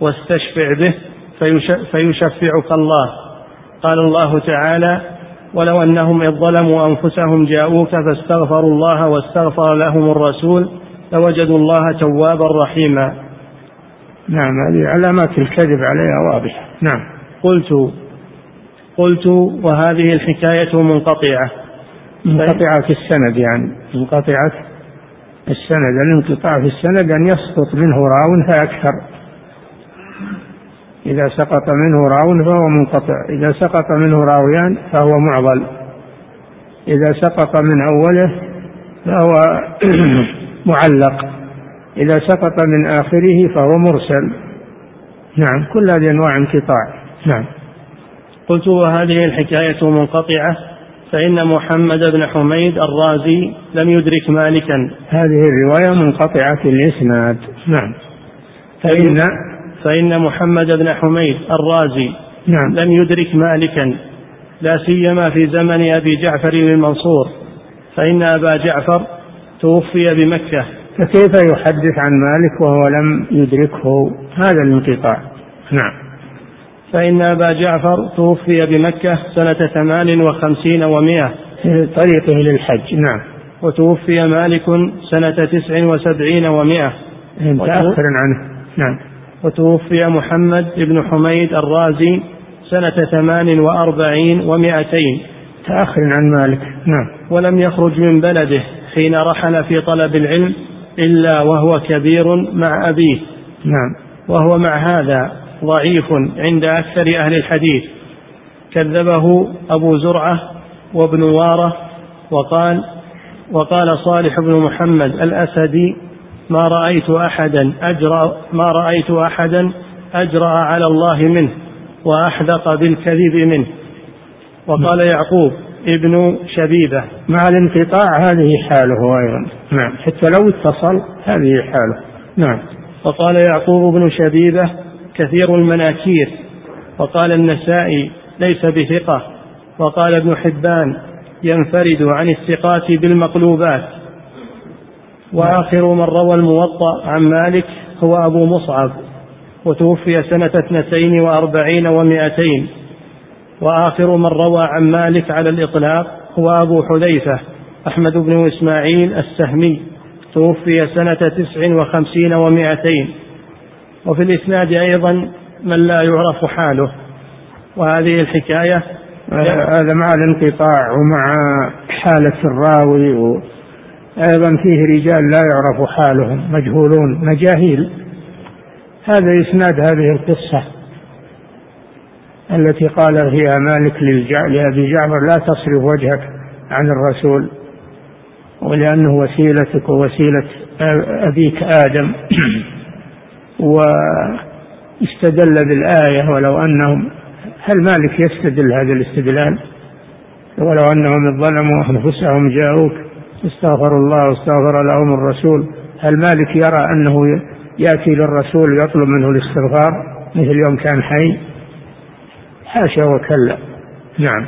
واستشفع به فيشفعك الله. قال الله تعالى ولو أنهم إذ ظلموا أنفسهم جاءوك فاستغفروا الله واستغفر لهم الرسول لوجدوا الله توابا رحيما. نعم هذه علامات الكذب عليها واضحة نعم. قلت قلت وهذه الحكاية منقطعة. منقطعة في السند يعني. منقطعة؟ السند الانقطاع في السند أن يسقط منه راو فأكثر إذا سقط منه راو فهو منقطع. إذا سقط منه راويان فهو معضل. إذا سقط من أوله فهو معلق. إذا سقط من آخره فهو مرسل. نعم كل هذه أنواع انقطاع. نعم. قلت وهذه الحكاية منقطعة فإن محمد بن حميد الرازي لم يدرك مالكا. هذه الرواية منقطعة الإسناد. نعم. فإن فإن محمد بن حميد الرازي نعم. لم يدرك مالكا لا سيما في زمن أبي جعفر بن منصور فإن أبا جعفر توفي بمكة. فكيف يحدث عن مالك وهو لم يدركه هذا الانقطاع؟ نعم. فإن أبا جعفر توفي بمكة سنة ثمان وخمسين ومائة في طريقه للحج نعم. وتوفي مالك سنة تسع وسبعين ومائة متأخر عنه نعم. وتوفي محمد بن حميد الرازي سنة ثمان وأربعين ومائتين تأخر عن مالك نعم. ولم يخرج من بلده حين رحل في طلب العلم إلا وهو كبير مع أبيه. نعم. وهو مع هذا ضعيف عند أكثر أهل الحديث. كذبه أبو زرعة وابن وارة وقال وقال صالح بن محمد الأسدي ما رأيت أحدا أجرأ ما رأيت أحدا أجرأ على الله منه وأحدق بالكذب منه. وقال يعقوب ابن شبيبة. مع الانقطاع هذه حاله أيضا. نعم. حتى لو اتصل هذه حاله. نعم. وقال يعقوب بن شبيبة كثير المناكير. وقال النسائي ليس بثقة. وقال ابن حبان ينفرد عن الثقات بالمقلوبات. وآخر من روى الموطأ عن مالك هو أبو مصعب. وتوفي سنة اثنتين وأربعين ومائتين. وآخر من روى عن مالك على الإطلاق هو أبو حذيفة أحمد بن إسماعيل السهمي توفي سنة تسع وخمسين ومائتين. وفي الإسناد أيضا من لا يعرف حاله. وهذه الحكاية هذا مع الانقطاع ومع حالة الراوي أيضا فيه رجال لا يعرف حالهم مجهولون مجاهيل. هذا إسناد هذه القصة. التي قال فيها مالك لأبي جعفر لا تصرف وجهك عن الرسول ولأنه وسيلتك ووسيلة أبيك آدم واستدل بالآية ولو أنهم هل مالك يستدل هذا الاستدلال؟ ولو أنهم ظلموا أنفسهم جاءوك استغفروا الله واستغفر لهم الرسول هل مالك يرى أنه يأتي للرسول ويطلب منه الاستغفار مثل يوم كان حي؟ حاشا وكلا. نعم.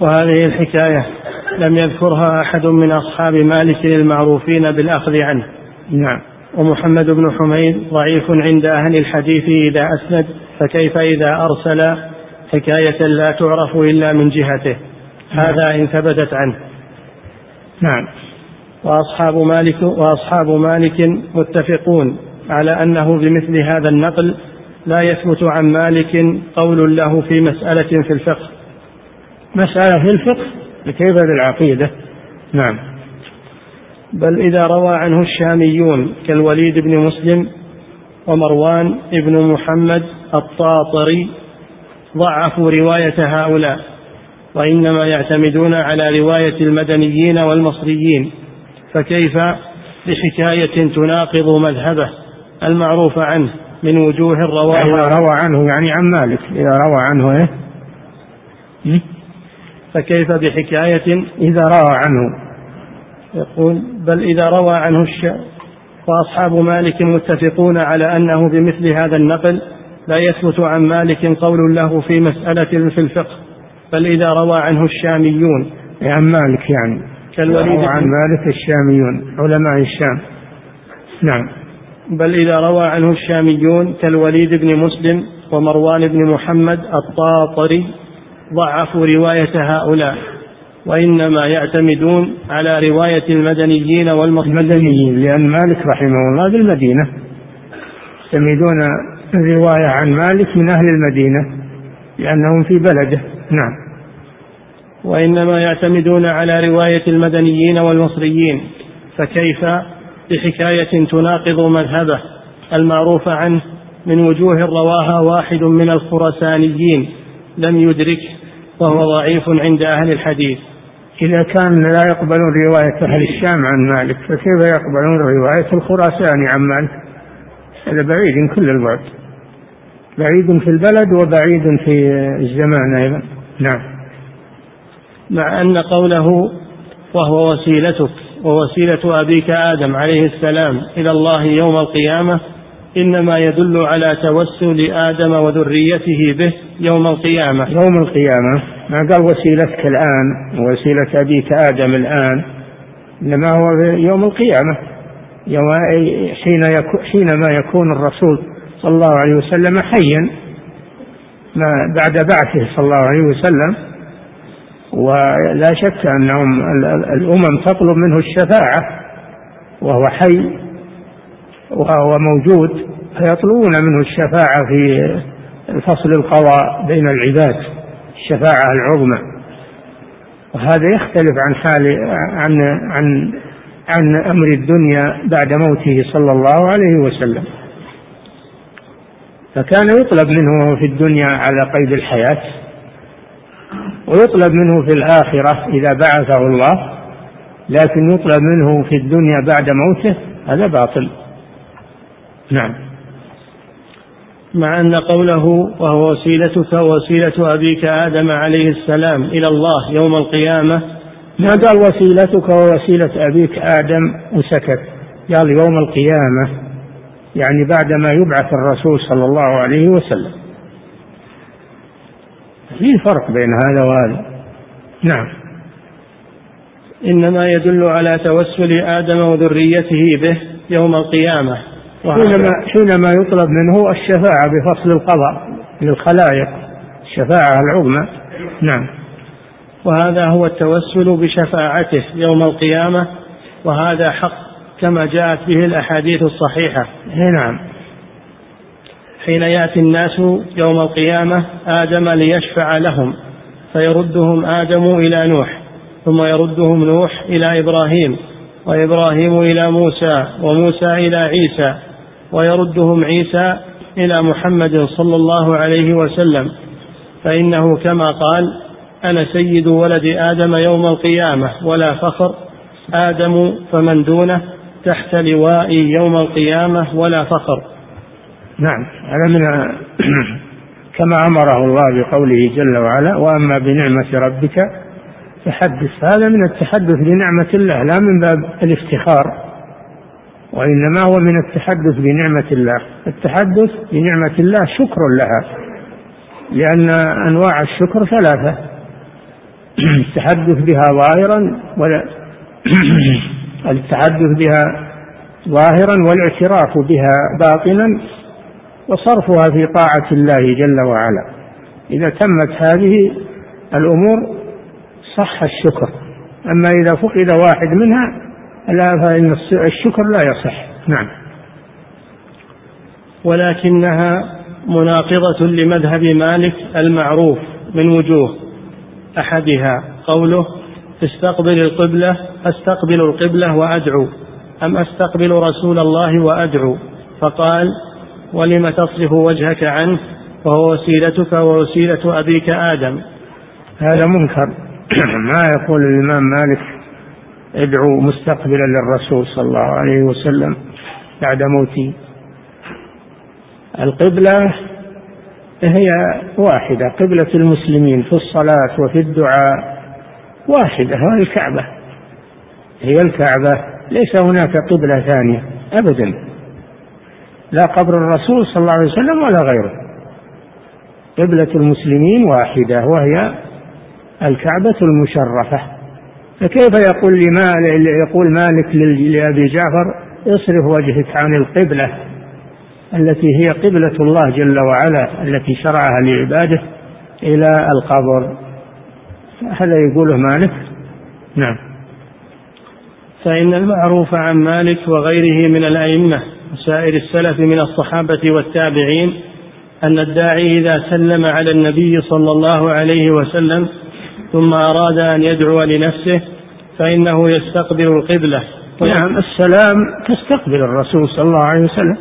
وهذه الحكاية لم يذكرها أحد من أصحاب مالك المعروفين بالأخذ عنه. نعم. ومحمد بن حميد ضعيف عند أهل الحديث إذا أسند فكيف إذا أرسل؟ حكاية لا تعرف إلا من جهته. هذا إن ثبتت عنه. نعم. وأصحاب مالك وأصحاب مالك متفقون على أنه بمثل هذا النقل لا يثبت عن مالك قول له في مسألة في الفقه. مسألة في الفقه كيف العقيدة؟ نعم. بل إذا روى عنه الشاميون كالوليد بن مسلم ومروان بن محمد الطاطري ضعفوا رواية هؤلاء وإنما يعتمدون على رواية المدنيين والمصريين. فكيف بحكاية تناقض مذهبه المعروف عنه؟ من وجوه الرواية. إذا روى عنه يعني عن مالك. إذا روى عنه إيه؟ فكيف بحكاية؟ إذا روى عنه. يقول بل إذا روى عنه الش... وأصحاب مالك متفقون على أنه بمثل هذا النقل لا يثبت عن مالك قول له في مسألة في الفقه بل إذا روى عنه الشاميون. عن مالك يعني. كالوليد عن مالك الشاميون علماء الشام. نعم. بل إذا روى عنه الشاميون كالوليد بن مسلم ومروان بن محمد الطاطري ضعفوا رواية هؤلاء وإنما يعتمدون على رواية المدنيين والمدنيين لأن مالك رحمه الله بالمدينة يعتمدون الرواية عن مالك من أهل المدينة لأنهم في بلده. نعم. وإنما يعتمدون على رواية المدنيين والمصريين فكيف بحكاية تناقض مذهبه المعروف عنه من وجوه رواها واحد من الخرسانيين لم يدركه وهو ضعيف عند أهل الحديث. إذا كان لا يقبلون رواية أهل الشام عن مالك فكيف يقبلون رواية الخراساني عن مالك؟ هذا بعيد كل البعد. بعيد في البلد وبعيد في الزمان أيضا. نعم. مع أن قوله وهو وسيلتك ووسيلة أبيك آدم عليه السلام إلى الله يوم القيامة إنما يدل على توسل آدم وذريته به يوم القيامة. يوم القيامة. ما قال وسيلتك الآن وسيلة أبيك آدم الآن إنما هو يوم القيامة. يوم حين يكون حينما يكون الرسول صلى الله عليه وسلم حيا ما بعد بعثه صلى الله عليه وسلم. ولا شك أنهم الأمم تطلب منه الشفاعة وهو حي وهو موجود فيطلبون منه الشفاعة في فصل القضاء بين العباد الشفاعة العظمى. وهذا يختلف عن حال عن عن عن أمر الدنيا بعد موته صلى الله عليه وسلم. فكان يطلب منه في الدنيا على قيد الحياة. ويطلب منه في الآخرة إذا بعثه الله لكن يطلب منه في الدنيا بعد موته هذا باطل. نعم. مع أن قوله وهو وسيلتك ووسيلة أبيك آدم عليه السلام إلى الله يوم القيامة ما قال وسيلتك ووسيلة أبيك آدم؟ وسكت. قال يوم القيامة يعني بعدما يبعث الرسول صلى الله عليه وسلم. في فرق بين هذا وهذا. نعم. إنما يدل على توسل آدم وذريته به يوم القيامة. حينما حينما يطلب منه الشفاعة بفصل القضاء للخلائق الشفاعة العظمى. نعم. وهذا هو التوسل بشفاعته يوم القيامة وهذا حق كما جاءت به الأحاديث الصحيحة. نعم. حين يأتي الناس يوم القيامة آدم ليشفع لهم فيردهم آدم إلى نوح ثم يردهم نوح إلى إبراهيم وإبراهيم إلى موسى وموسى إلى عيسى ويردهم عيسى إلى محمد صلى الله عليه وسلم. فإنه كما قال أنا سيد ولد آدم يوم القيامة ولا فخر آدم فمن دونه تحت لوائي يوم القيامة ولا فخر. نعم. هذا من كما أمره الله بقوله جل وعلا وأما بنعمة ربك فحدث. هذا من التحدث بنعمة الله لا من باب الافتخار وإنما هو من التحدث بنعمة الله. التحدث بنعمة الله شكر لها لأن أنواع الشكر ثلاثة. التحدث بها ظاهرا ولا التحدث بها ظاهرا والاعتراف بها باطنا. وصرفها في طاعة الله جل وعلا. إذا تمت هذه الأمور صح الشكر. أما إذا فقد واحد منها لا فإن الشكر لا يصح. نعم. ولكنها مناقضة لمذهب مالك المعروف من وجوه. أحدها قوله استقبل القبلة أستقبل القبلة وأدعو. أم أستقبل رسول الله وأدعو؟ فقال ولم تصرف وجهك عنه؟ وهو وسيلتك ووسيلة أبيك آدم. هذا منكر. ما يقول الإمام مالك ادعو مستقبلا للرسول صلى الله عليه وسلم بعد موته القبلة هي واحدة قبلة المسلمين في الصلاة وفي الدعاء واحدة هذه الكعبة. هي الكعبة ليس هناك قبلة ثانية أبدا. لا قبر الرسول صلى الله عليه وسلم ولا غيره. قبلة المسلمين واحدة وهي الكعبة المشرفة. فكيف يقول لما يقول مالك لأبي جعفر اصرف وجهك عن القبلة التي هي قبلة الله جل وعلا التي شرعها لعباده إلى القبر؟ هذا يقوله مالك؟ نعم. فإن المعروف عن مالك وغيره من الأئمة وسائر السلف من الصحابة والتابعين أن الداعي إذا سلم على النبي صلى الله عليه وسلم ثم أراد أن يدعو لنفسه فإنه يستقبل القبلة. نعم السلام تستقبل الرسول صلى الله عليه وسلم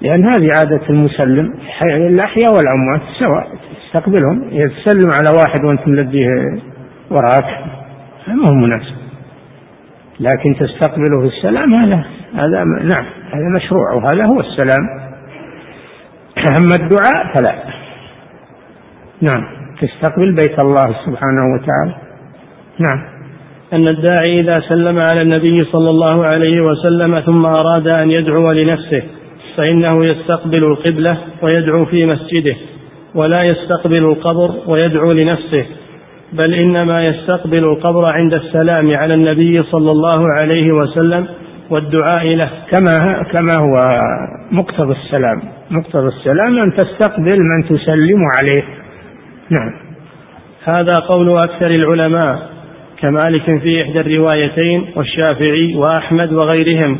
لأن هذه عادة المسلم الأحياء والأموات سواء تستقبلهم تسلم على واحد وأنت ملبيه وراك ما هو مناسب. لكن تستقبله في السلام هذا هذا نعم هذا مشروع وهذا هو السلام. أما الدعاء فلا. نعم تستقبل بيت الله سبحانه وتعالى. نعم. أن الداعي إذا سلم على النبي صلى الله عليه وسلم ثم أراد أن يدعو لنفسه فإنه يستقبل القبلة ويدعو في مسجده ولا يستقبل القبر ويدعو لنفسه. بل إنما يستقبل القبر عند السلام على النبي صلى الله عليه وسلم والدعاء له. كما كما هو مقتضى السلام. مقتضى السلام أن تستقبل من تسلم عليه. نعم. هذا قول أكثر العلماء كمالك في إحدى الروايتين والشافعي وأحمد وغيرهم.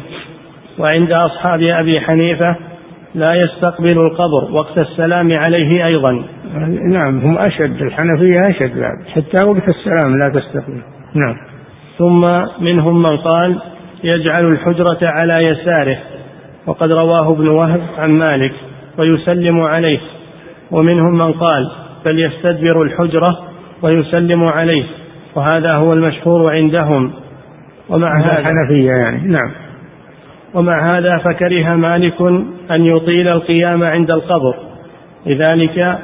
وعند أصحاب أبي حنيفة لا يستقبل القبر وقت السلام عليه أيضا. نعم هم أشد الحنفية أشد بعد. حتى وقت السلام لا تستقبل نعم. ثم منهم من قال يجعل الحجرة على يساره. وقد رواه ابن وهب عن مالك ويسلم عليه. ومنهم من قال بل يستدبر الحجرة ويسلم عليه. وهذا هو المشهور عندهم. ومع هذا الحنفية يعني نعم. ومع هذا فكره مالك أن يطيل القيام عند القبر. لذلك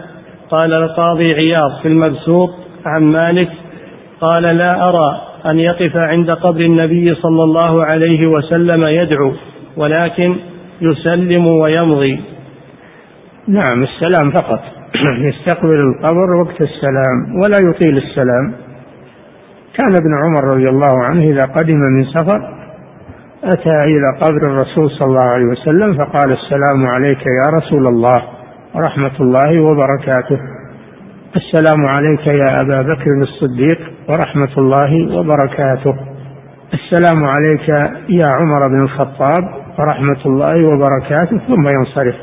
قال القاضي عياض في المبسوط عن مالك قال لا أرى أن يقف عند قبر النبي صلى الله عليه وسلم يدعو ولكن يسلم ويمضي. نعم السلام فقط. يستقبل القبر وقت السلام ولا يطيل السلام. كان ابن عمر رضي الله عنه إذا قدم من سفر أتى إلى قبر الرسول صلى الله عليه وسلم فقال السلام عليك يا رسول الله. ورحمة الله وبركاته. السلام عليك يا أبا بكر الصديق ورحمة الله وبركاته. السلام عليك يا عمر بن الخطاب ورحمة الله وبركاته. ثم ينصرف.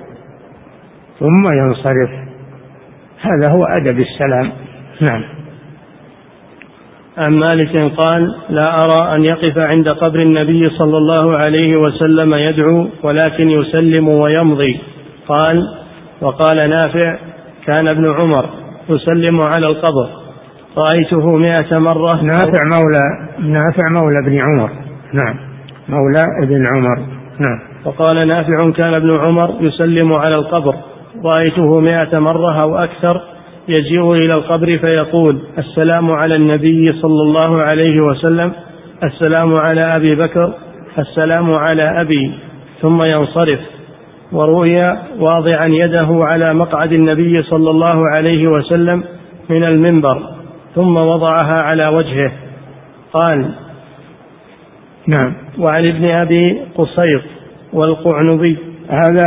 ثم ينصرف. هذا هو أدب السلام. نعم. عن مالك قال لا أرى أن يقف عند قبر النبي صلى الله عليه وسلم يدعو ولكن يسلم ويمضي. قال وقال نافع كان ابن عمر يسلم على القبر. رأيته مئة مرة. نافع مولى نافع مولى ابن عمر. نعم. مولى ابن عمر. نعم. وقال نافع كان ابن عمر يسلم على القبر. رأيته مئة مرة أو أكثر يجيء إلى القبر فيقول السلام على النبي صلى الله عليه وسلم السلام على أبي بكر السلام على أبي. ثم ينصرف. ورؤي واضعا يده على مقعد النبي صلى الله عليه وسلم من المنبر ثم وضعها على وجهه. قال نعم. وعن ابن أبي قصيط والقعنبي. هذا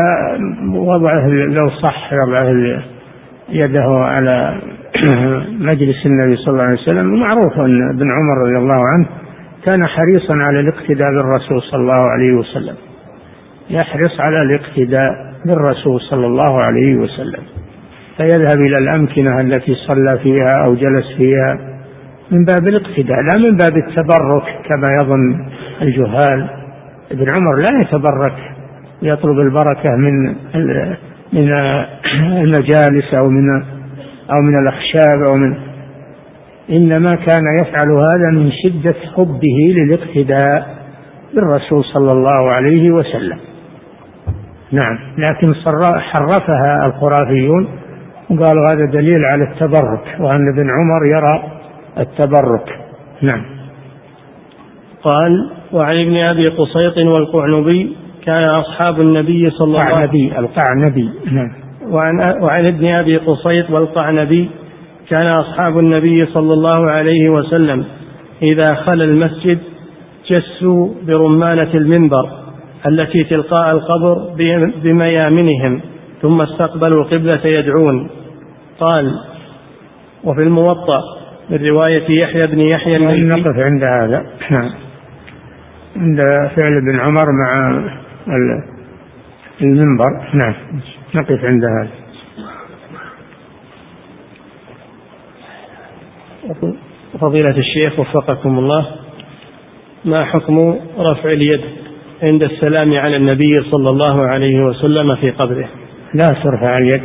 وضعه لو صح وضعه يده على مجلس النبي صلى الله عليه وسلم. معروف أن ابن عمر رضي الله عنه كان حريصا على الاقتداء بالرسول صلى الله عليه وسلم. يحرص على الاقتداء بالرسول صلى الله عليه وسلم. فيذهب إلى الأمكنة التي صلى فيها أو جلس فيها من باب الاقتداء لا من باب التبرك كما يظن الجهال. ابن عمر لا يتبرك يطلب البركة من من المجالس أو من أو من الأخشاب أو من. إنما كان يفعل هذا من شدة حبه للاقتداء بالرسول صلى الله عليه وسلم. نعم. لكن حرفها الخرافيون وقالوا هذا دليل على التبرك وأن ابن عمر يرى التبرك. نعم. قال وعن ابن أبي قسيط والقعنبي كان أصحاب النبي صلى الله عليه وسلم. القعنبي القعنبي. نعم. وعن, وعن ابن أبي قسيط والقعنبي كان أصحاب النبي صلى الله عليه وسلم إذا خلا المسجد جسوا برمانة المنبر. التي تلقاء القبر بميامنهم ثم استقبلوا القبلة يدعون. قال وفي الموطأ من رواية يحيى بن يحيى نقف عند هذا. نعم. عند فعل ابن عمر مع المنبر. نعم. نقف عند هذا. فضيلة الشيخ وفقكم الله ما حكم رفع اليد؟ عند السلام على النبي صلى الله عليه وسلم في قبره. لا ترفع اليد.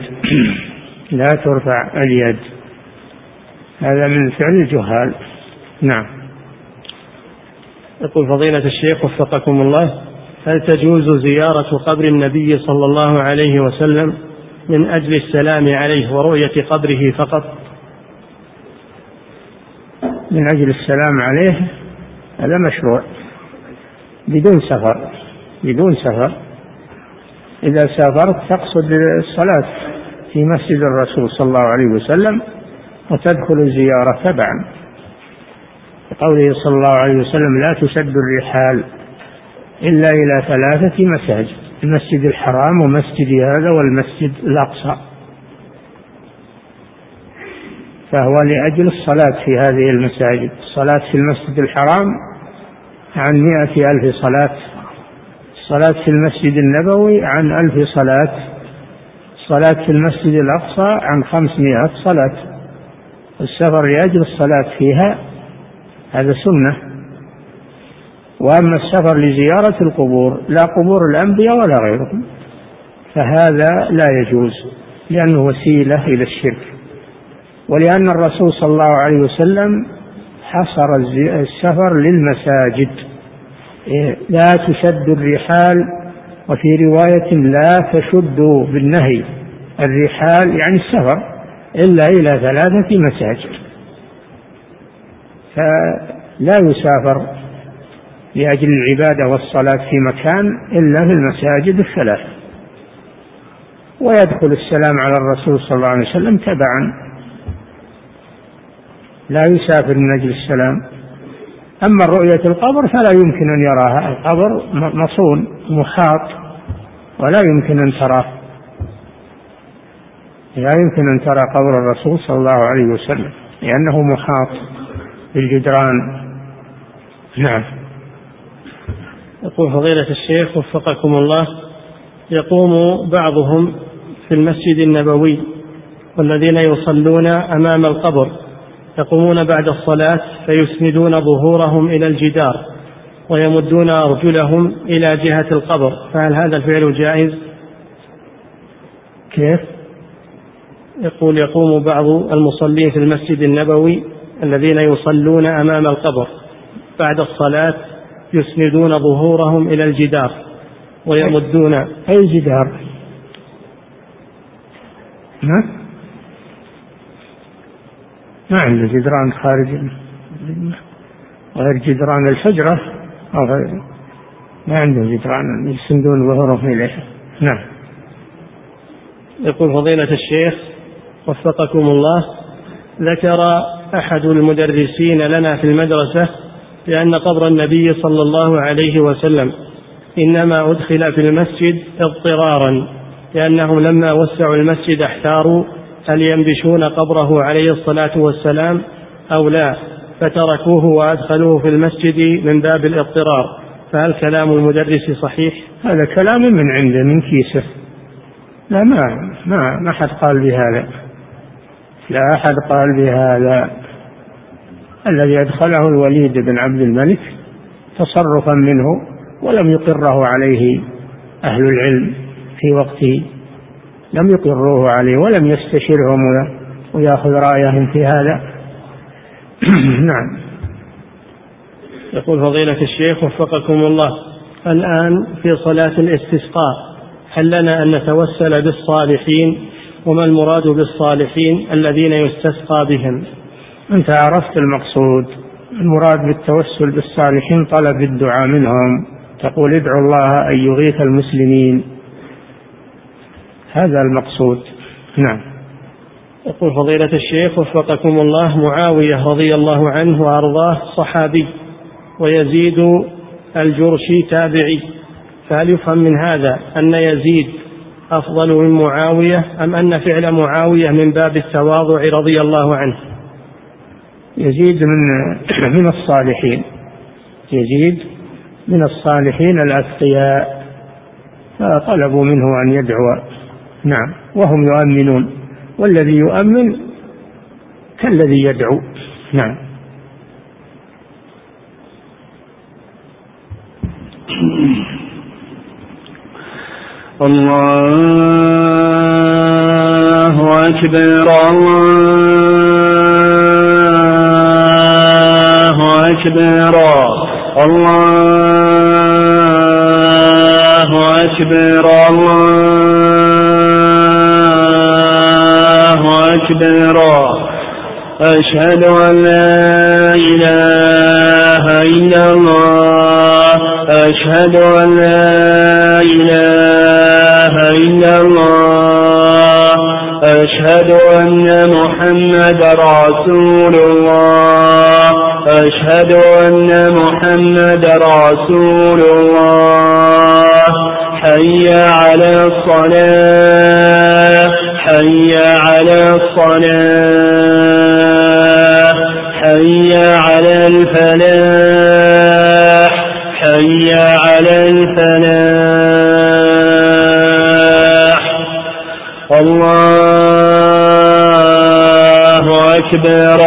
لا ترفع اليد. هذا من فعل الجهال. نعم. يقول فضيلة الشيخ وفقكم الله هل تجوز زيارة قبر النبي صلى الله عليه وسلم من أجل السلام عليه ورؤية قبره فقط؟ من أجل السلام عليه؟ هذا مشروع. بدون سفر بدون سفر. إذا سافرت تقصد الصلاة في مسجد الرسول صلى الله عليه وسلم وتدخل الزيارة تبعا. قوله صلى الله عليه وسلم لا تشد الرحال إلا إلى ثلاثة مساجد المسجد الحرام ومسجد هذا والمسجد الأقصى. فهو لأجل الصلاة في هذه المساجد الصلاة في المسجد الحرام عن مئة ألف صلاة. الصلاة في المسجد النبوي عن ألف صلاة. الصلاة في المسجد الأقصى عن خمسمائة صلاة. السفر لأجل الصلاة فيها هذا سنة. وأما السفر لزيارة القبور لا قبور الأنبياء ولا غيرهم. فهذا لا يجوز لأنه وسيلة إلى الشرك. ولأن الرسول صلى الله عليه وسلم حصر السفر للمساجد. إيه، لا تشد الرحال وفي رواية لا تشد بالنهي. الرحال يعني السفر إلا إلى ثلاثة مساجد. فلا يسافر لأجل العبادة والصلاة في مكان إلا في المساجد الثلاث ويدخل السلام على الرسول صلى الله عليه وسلم تبعا. لا يسافر من أجل السلام. أما رؤية القبر فلا يمكن أن يراها. القبر مصون محاط ولا يمكن أن تراه. لا يمكن أن ترى قبر الرسول صلى الله عليه وسلم لأنه محاط بالجدران. نعم. يقول فضيلة الشيخ وفقكم الله يقوم بعضهم في المسجد النبوي والذين يصلون أمام القبر. يقومون بعد الصلاة فيسندون ظهورهم إلى الجدار ويمدون أرجلهم إلى جهة القبر فهل هذا الفعل جائز؟ كيف؟ يقول يقوم بعض المصلين في المسجد النبوي الذين يصلون أمام القبر بعد الصلاة يسندون ظهورهم إلى الجدار ويمدون أي جدار؟ نعم ما عنده جدران خارج غير جدران الحجرة. أو ما عنده جدران يسندون ظهورهم إليه نعم. يقول فضيلة الشيخ وفقكم الله ذكر أحد المدرسين لنا في المدرسة بأن قبر النبي صلى الله عليه وسلم إنما أدخل في المسجد اضطرارا لأنهم لما وسعوا المسجد احتاروا هل ينبشون قبره عليه الصلاة والسلام أو لا؟ فتركوه وأدخلوه في المسجد من باب الاضطرار. فهل كلام المدرس صحيح؟ هذا كلام من عنده من كيسه. لا ما ما ما حد قال بهذا لا أحد قال بهذا الذي أدخله الوليد بن عبد الملك تصرفا منه ولم يقره عليه أهل العلم في وقته. لم يقروه عليه ولم يستشرهم ويأخذ رأيهم في هذا. نعم. يقول فضيلة الشيخ وفقكم الله الآن في صلاة الاستسقاء هل لنا أن نتوسل بالصالحين؟ وما المراد بالصالحين الذين يستسقى بهم؟ أنت عرفت المقصود. المراد بالتوسل بالصالحين طلب الدعاء منهم. تقول ادعوا الله أن يغيث المسلمين. هذا المقصود. نعم. يقول فضيلة الشيخ وفقكم الله معاوية رضي الله عنه وأرضاه صحابي ويزيد الجرشي تابعي. فهل يفهم من هذا أن يزيد أفضل من معاوية أم أن فعل معاوية من باب التواضع رضي الله عنه؟ يزيد من من الصالحين. يزيد من الصالحين الأتقياء فطلبوا منه أن يدعو نعم. وهم يؤمنون. والذي يؤمن كالذي يدعو. نعم. الله أكبر الله أكبر الله أكبر الله أكبر. أشهد أن لا إله إلا الله. أشهد أن لا إله إلا الله. أشهد أن محمد رسول الله. أشهد أن محمد رسول الله. حي على الصلاة. حي على الصلاة حي على الفلاح حي على الفلاح. الله أكبر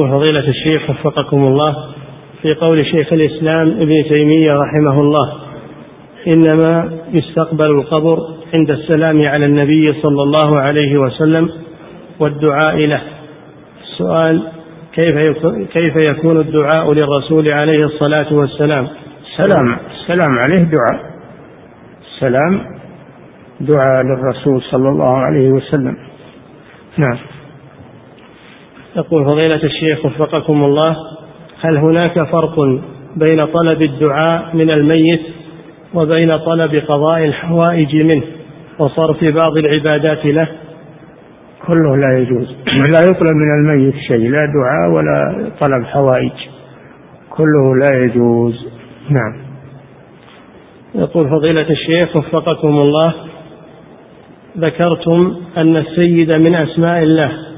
يقول فضيلة الشيخ وفقكم الله في قول شيخ الإسلام ابن تيمية رحمه الله. إنما يستقبل القبر عند السلام على النبي صلى الله عليه وسلم والدعاء له. السؤال كيف كيف يكون الدعاء للرسول عليه الصلاة والسلام؟ السلام السلام عليه دعاء. السلام دعاء للرسول صلى الله عليه وسلم. نعم. يقول فضيلة الشيخ وفقكم الله هل هناك فرق بين طلب الدعاء من الميت وبين طلب قضاء الحوائج منه وصرف بعض العبادات له؟ كله لا يجوز. لا يطلب من الميت شيء لا دعاء ولا طلب حوائج. كله لا يجوز. نعم. يقول فضيلة الشيخ وفقكم الله ذكرتم أن السيد من أسماء الله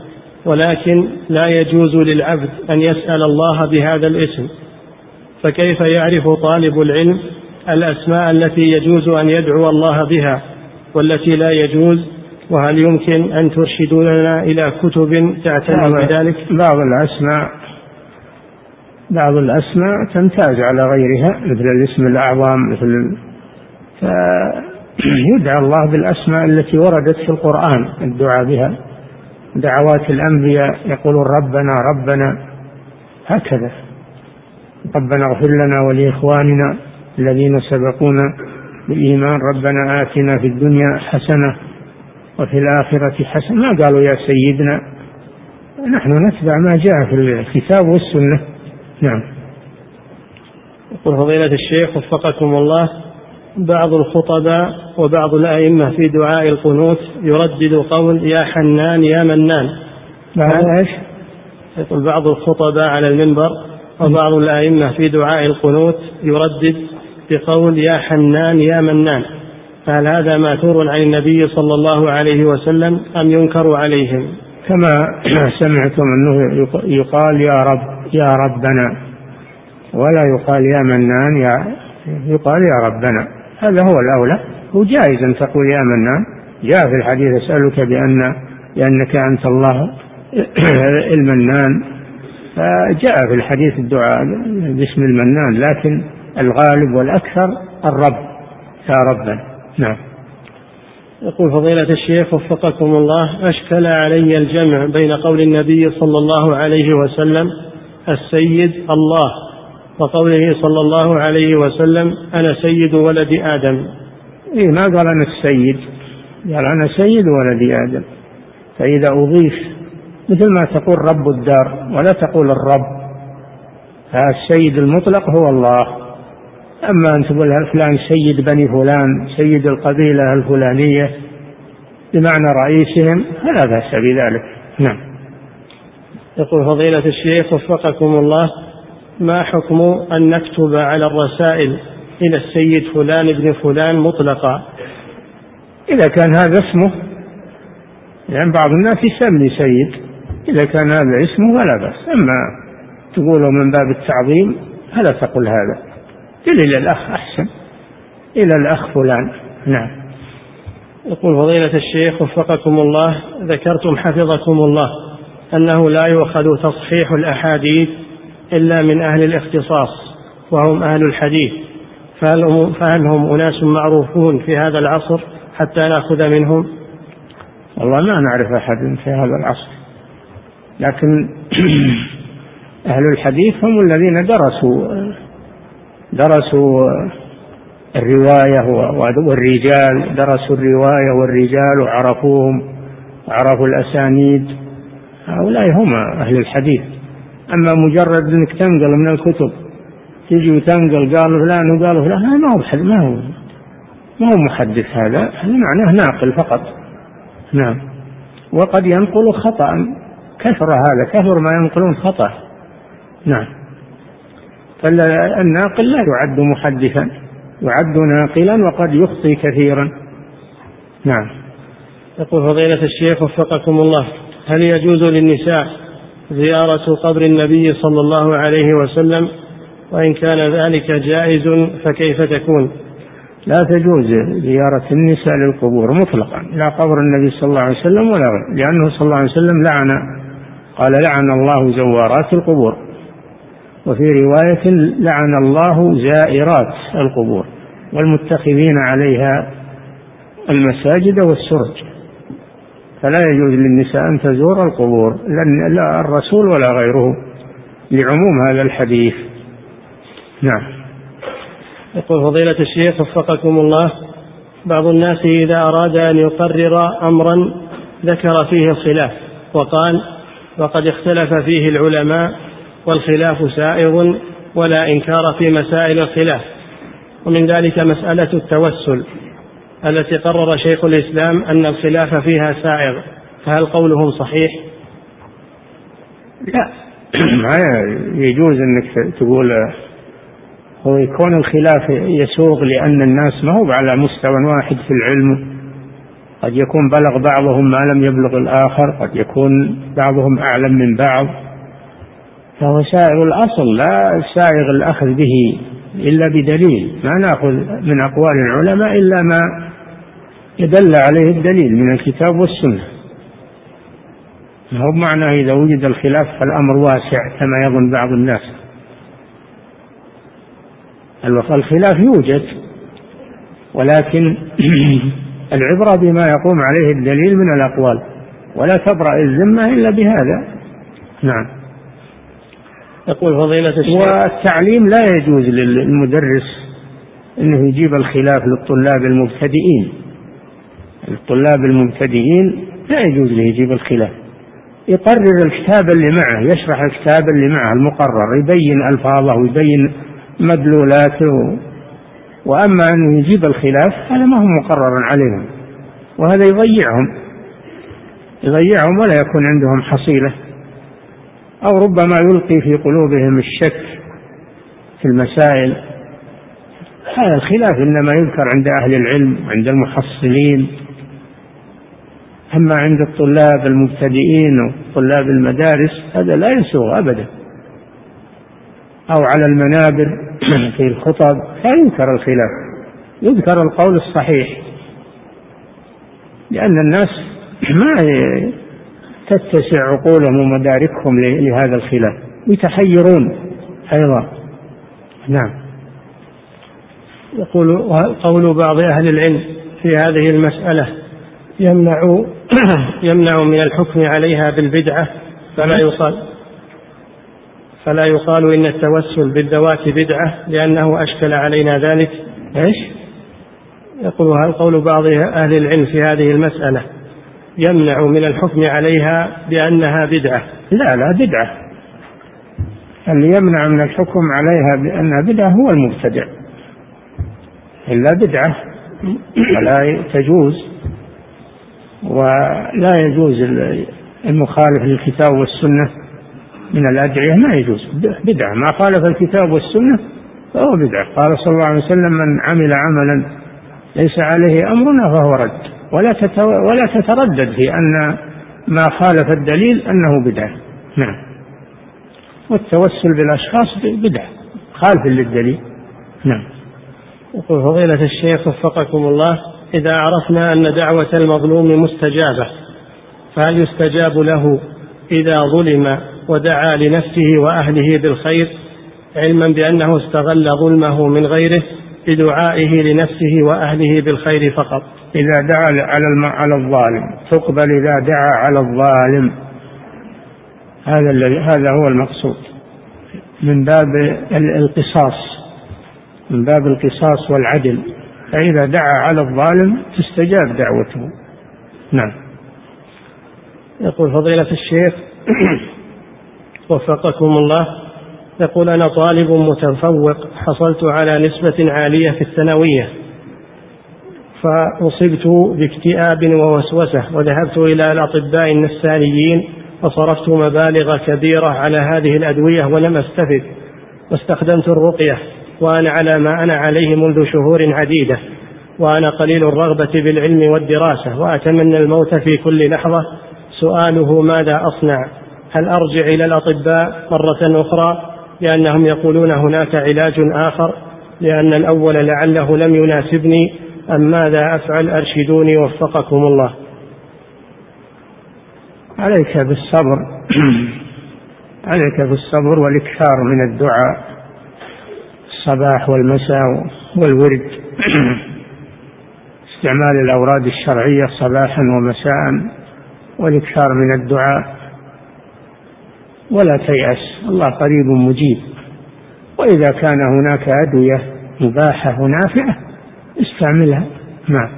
ولكن لا يجوز للعبد أن يسأل الله بهذا الاسم. فكيف يعرف طالب العلم الأسماء التي يجوز أن يدعو الله بها والتي لا يجوز؟ وهل يمكن أن ترشدوننا إلى كتب تعتني بذلك؟ بعض الأسماء بعض الأسماء تمتاز على غيرها مثل الاسم الأعظم مثل فيدعى الله بالأسماء التي وردت في القرآن الدعاء بها. دعوات الأنبياء يقولون ربنا ربنا. هكذا. ربنا اغفر لنا ولإخواننا الذين سبقونا بالإيمان. ربنا آتنا في الدنيا حسنة وفي الآخرة حسنة. ما قالوا يا سيدنا؟ نحن نتبع ما جاء في الكتاب والسنة. نعم. يقول فضيلة الشيخ وفقكم الله. بعض الخطباء وبعض الأئمة في دعاء القنوت يردد قول يا حنان يا منان. بعض إيش؟ يقول بعض الخطباء على المنبر وبعض الأئمة في دعاء القنوت يردد بقول يا حنان يا منان. فهل هذا ماثور عن النبي صلى الله عليه وسلم أم ينكر عليهم؟ كما سمعتم أنه يقال يا رب يا ربنا. ولا يقال يا منان يا يقال يا ربنا. هذا هو الأولى. هو جائز أن تقول يا منان جاء في الحديث أسألك بأن بأنك أنت الله المنان فجاء في الحديث الدعاء باسم المنان لكن الغالب والأكثر الرب. يا ربنا نعم. يقول فضيلة الشيخ وفقكم الله أشكل علي الجمع بين قول النبي صلى الله عليه وسلم السيد الله. وقوله صلى الله عليه وسلم أنا سيد ولد آدم. إيه ما قال أنا السيد؟ قال أنا سيد ولد آدم. فإذا أضيف مثل ما تقول رب الدار ولا تقول الرب. فالسيد المطلق هو الله. أما أن تقول فلان سيد بني فلان سيد القبيلة الفلانية بمعنى رئيسهم فلا بأس بذلك. نعم. يقول فضيلة الشيخ وفقكم الله ما حكم أن نكتب على الرسائل إلى السيد فلان ابن فلان مطلقا؟ إذا كان هذا اسمه يعني بعض الناس يسمي سيد إذا كان هذا اسمه فلا بأس. أما تقوله من باب التعظيم فلا تقل هذا. قل إلى الأخ أحسن. إلى الأخ فلان. نعم. يقول فضيلة الشيخ وفقكم الله ذكرتم حفظكم الله أنه لا يؤخذ تصحيح الأحاديث إلا من أهل الاختصاص وهم أهل الحديث. فهل هم, فهل هم أناس معروفون في هذا العصر حتى نأخذ منهم. والله ما نعرف أحد في هذا العصر. لكن أهل الحديث هم الذين درسوا درسوا الرواية والرجال درسوا الرواية والرجال وعرفوهم وعرفوا الأسانيد. هؤلاء هم أهل الحديث. أما مجرد أنك تنقل من الكتب تجي وتنقل قالوا فلان وقالوا فلان ما هو ما هو ما هو محدث هذا هذا معناه ناقل فقط. نعم. وقد ينقل خطأ كثر هذا كثر ما ينقلون خطأ. نعم. فالناقل لا يعد محدثا يعد ناقلا وقد يخطي كثيرا. نعم. يقول فضيلة الشيخ وفقكم الله هل يجوز للنساء زيارة قبر النبي صلى الله عليه وسلم وإن كان ذلك جائز فكيف تكون؟ لا تجوز زيارة النساء للقبور مطلقا لا قبر النبي صلى الله عليه وسلم ولا غيره لأنه صلى الله عليه وسلم لعن قال لعن الله زوارات القبور. وفي رواية لعن الله زائرات القبور والمتخذين عليها المساجد والسرج. فلا يجوز للنساء أن تزور القبور لا الرسول ولا غيره لعموم هذا الحديث. نعم. يقول فضيلة الشيخ وفقكم الله بعض الناس إذا أراد أن يقرر أمرا ذكر فيه الخلاف وقال وقد اختلف فيه العلماء والخلاف سائغ ولا إنكار في مسائل الخلاف. ومن ذلك مسألة التوسل. التي قرر شيخ الإسلام أن الخلاف فيها سائغ فهل قولهم صحيح؟ لا. ما يجوز أنك تقول هو يكون الخلاف يسوغ لأن الناس ما هو على مستوى واحد في العلم. قد يكون بلغ بعضهم ما لم يبلغ الآخر قد يكون بعضهم أعلم من بعض. فهو سائغ الأصل لا سائغ الأخذ به. إلا بدليل. ما نأخذ من أقوال العلماء إلا ما يدل عليه الدليل من الكتاب والسنة. هو معنى إذا وجد الخلاف فالأمر واسع كما يظن بعض الناس. الخلاف يوجد ولكن العبرة بما يقوم عليه الدليل من الأقوال. ولا تبرأ الذمة إلا بهذا. نعم. يقول فضيلة الشيخ. والتعليم لا يجوز للمدرس أنه يجيب الخلاف للطلاب المبتدئين. الطلاب المبتدئين لا يجوز له يجيب الخلاف. يقرر الكتاب اللي معه يشرح الكتاب اللي معه المقرر يبين ألفاظه ويبين مدلولاته. وأما أنه يجيب الخلاف هذا ما هو مقرر عليهم. وهذا يضيعهم. يضيعهم ولا يكون عندهم حصيلة. أو ربما يلقي في قلوبهم الشك في المسائل. هذا الخلاف إنما يذكر عند أهل العلم وعند المحصلين. أما عند الطلاب المبتدئين وطلاب المدارس هذا لا يسوغ أبدا. أو على المنابر في الخطب لا ينكر الخلاف. يذكر القول الصحيح. لأن الناس ما تتسع عقولهم ومداركهم لهذا الخلاف. يتحيرون أيضا. نعم. يقول قول بعض أهل العلم في هذه المسألة يمنع يمنع من الحكم عليها بالبدعة فلا يقال. فلا يقال إن التوسل بالذوات بدعة لأنه أشكل علينا ذلك. إيش؟ يقول هل قول بعض أهل العلم في هذه المسألة يمنع من الحكم عليها بأنها بدعة. لا لا بدعة. اللي يمنع من الحكم عليها بأنها بدعة هو المبتدع. إلا بدعة. ولا تجوز. ولا يجوز المخالف للكتاب والسنة من الأدعية ما يجوز. بدعة. ما خالف الكتاب والسنة فهو بدعة. قال صلى الله عليه وسلم من عمل عملا ليس عليه أمرنا فهو رد. ولا ولا تتردد في أن ما خالف الدليل أنه بدعة. نعم. والتوسل بالأشخاص بدعة. خالف للدليل. نعم. يقول فضيلة الشيخ وفقكم الله إذا عرفنا أن دعوة المظلوم مستجابة فهل يستجاب له إذا ظلم ودعا لنفسه وأهله بالخير علما بأنه استغل ظلمه من غيره بدعائه لنفسه وأهله بالخير فقط؟ إذا دعا على على الظالم. تقبل إذا دعا على الظالم. هذا الذي هذا هو المقصود. من باب القصاص. من باب القصاص والعدل. فإذا دعا على الظالم تستجاب دعوته. نعم. يقول فضيلة الشيخ وفقكم الله. يقول أنا طالب متفوق حصلت على نسبة عالية في الثانوية. فأصبت باكتئاب ووسوسة وذهبت إلى الأطباء النفسانيين وصرفت مبالغ كبيرة على هذه الأدوية ولم أستفد واستخدمت الرقية وأنا على ما أنا عليه منذ شهور عديدة وأنا قليل الرغبة بالعلم والدراسة وأتمنى الموت في كل لحظة. سؤاله ماذا أصنع؟ هل أرجع إلى الأطباء مرة أخرى لأنهم يقولون هناك علاج آخر؟ لأن الأول لعله لم يناسبني أم ماذا أفعل؟ أرشدوني وفقكم الله. عليك بالصبر. عليك بالصبر والإكثار من الدعاء. الصباح والمساء والورد. استعمال الأوراد الشرعية صباحا ومساء والإكثار من الدعاء. ولا تيأس. الله قريب مجيب. وإذا كان هناك أدوية مباحة ونافعة استعملها. نعم.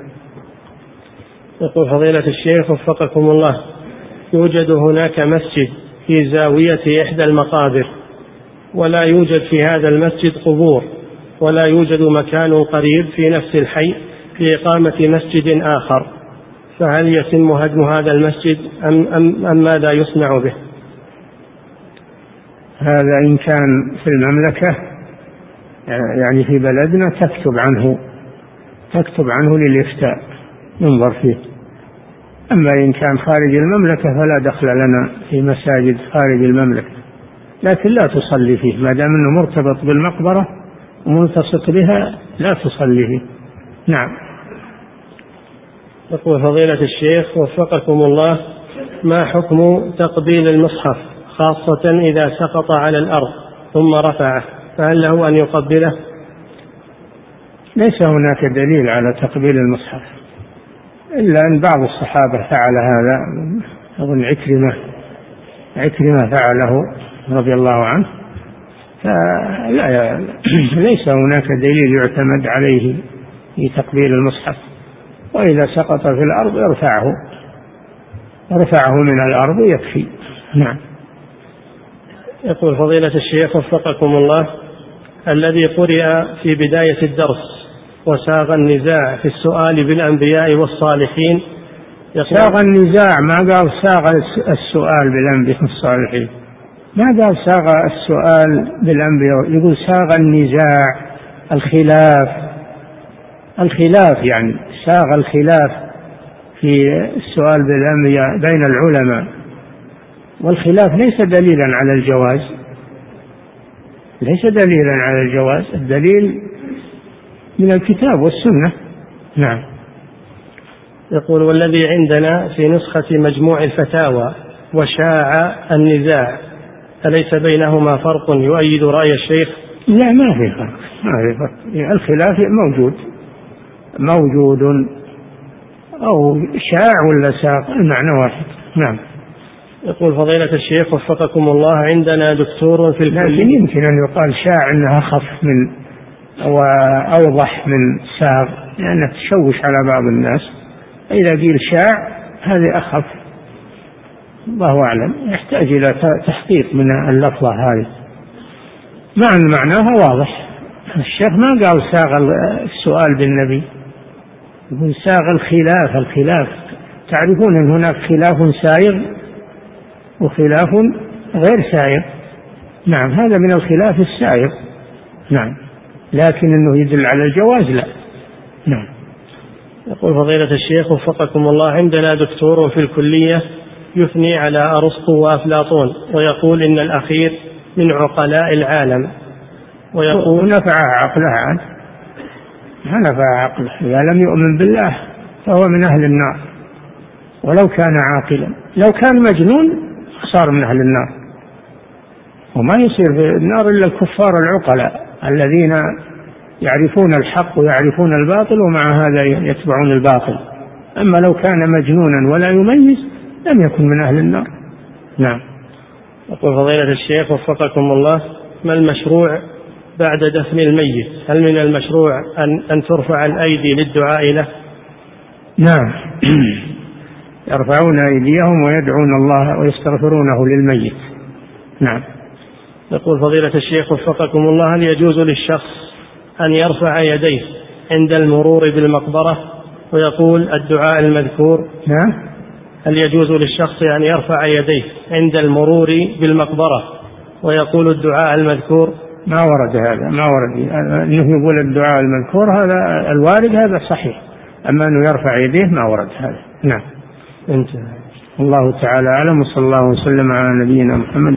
يقول فضيلة الشيخ وفقكم الله يوجد هناك مسجد في زاوية إحدى المقابر ولا يوجد في هذا المسجد قبور ولا يوجد مكان قريب في نفس الحي لإقامة مسجد آخر. فهل يتم هدم هذا المسجد أم, أم, أم ماذا يصنع به؟ هذا إن كان في المملكة يعني في بلدنا تكتب عنه تكتب عنه للإفتاء ينظر فيه. أما إن كان خارج المملكة فلا دخل لنا في مساجد خارج المملكة. لكن لا تصلي فيه ما دام أنه مرتبط بالمقبرة وملتصق بها لا تصلي فيه. نعم. يقول فضيلة الشيخ وفقكم الله ما حكم تقبيل المصحف خاصة إذا سقط على الأرض ثم رفعه؟ فهل له أن يقبله؟ ليس هناك دليل على تقبيل المصحف إلا أن بعض الصحابة فعل هذا أظن عكرمة عكرمة فعله رضي الله عنه فلا ليس هناك دليل يعتمد عليه في تقبيل المصحف وإذا سقط في الأرض ارفعه ارفعه من الأرض يكفي. نعم. يقول فضيلة الشيخ وفقكم الله الذي قرئ في بداية الدرس وساغ النزاع في السؤال بالأنبياء والصالحين. ساغ النزاع ما قال ساغ السؤال بالأنبياء والصالحين. ما قال ساغ السؤال بالأنبياء يقول ساغ النزاع الخلاف. الخلاف يعني ساغ الخلاف في السؤال بالأنبياء بين العلماء. والخلاف ليس دليلا على الجواز. ليس دليلا على الجواز. الدليل من الكتاب والسنة. نعم. يقول والذي عندنا في نسخة مجموع الفتاوى وشاع النزاع أليس بينهما فرق يؤيد رأي الشيخ؟ لا ما في فرق ما في فرق. الخلاف موجود موجود أو شاع ولا ساق المعنى واحد. نعم. يقول فضيلة الشيخ وفقكم الله عندنا دكتور في الكلية. لكن يمكن أن يقال شاع أنها أخف من وأوضح من ساغ لأنها تشوش على بعض الناس. إذا قيل شاع هذه أخف. الله أعلم. يحتاج إلى تحقيق من اللفظة هذه. مع أن معناها واضح. الشيخ ما قال ساغ السؤال بالنبي. يقول ساغ الخلاف الخلاف. تعرفون أن هناك خلاف سائغ وخلاف غير سائغ؟ نعم هذا من الخلاف السائغ. نعم. لكن إنه يدل على الجواز لا. نعم. يقول فضيلة الشيخ وفقكم الله عندنا دكتور في الكلية يثني على أرسطو وأفلاطون ويقول إن الأخير من عقلاء العالم. ويقول نفع عقله. عاد ما نفع عقله. إذا لم يؤمن بالله فهو من أهل النار. ولو كان عاقلا. لو كان مجنون صار من أهل النار. وما يصير في النار إلا الكفار العقلاء. الذين يعرفون الحق ويعرفون الباطل ومع هذا يتبعون الباطل. أما لو كان مجنونا ولا يميز لم يكن من أهل النار. نعم. يقول فضيلة الشيخ وفقكم الله ما المشروع بعد دفن الميت؟ هل من المشروع أن, أن ترفع الأيدي للدعاء له؟ نعم. يرفعون أيديهم ويدعون الله ويستغفرونه للميت. نعم. يقول فضيلة الشيخ وفقكم الله هل يجوز للشخص أن يرفع يديه عند المرور بالمقبرة ويقول الدعاء المذكور؟ نعم. هل يجوز للشخص أن يرفع يديه عند المرور بالمقبرة ويقول الدعاء المذكور؟ ما ورد هذا ما ورد. إنه يقول الدعاء المذكور هذا الوارد هذا صحيح. أما أنه يرفع يديه ما ورد هذا. نعم. انتهى. الله تعالى أعلم وصلى الله وسلم على نبينا محمد.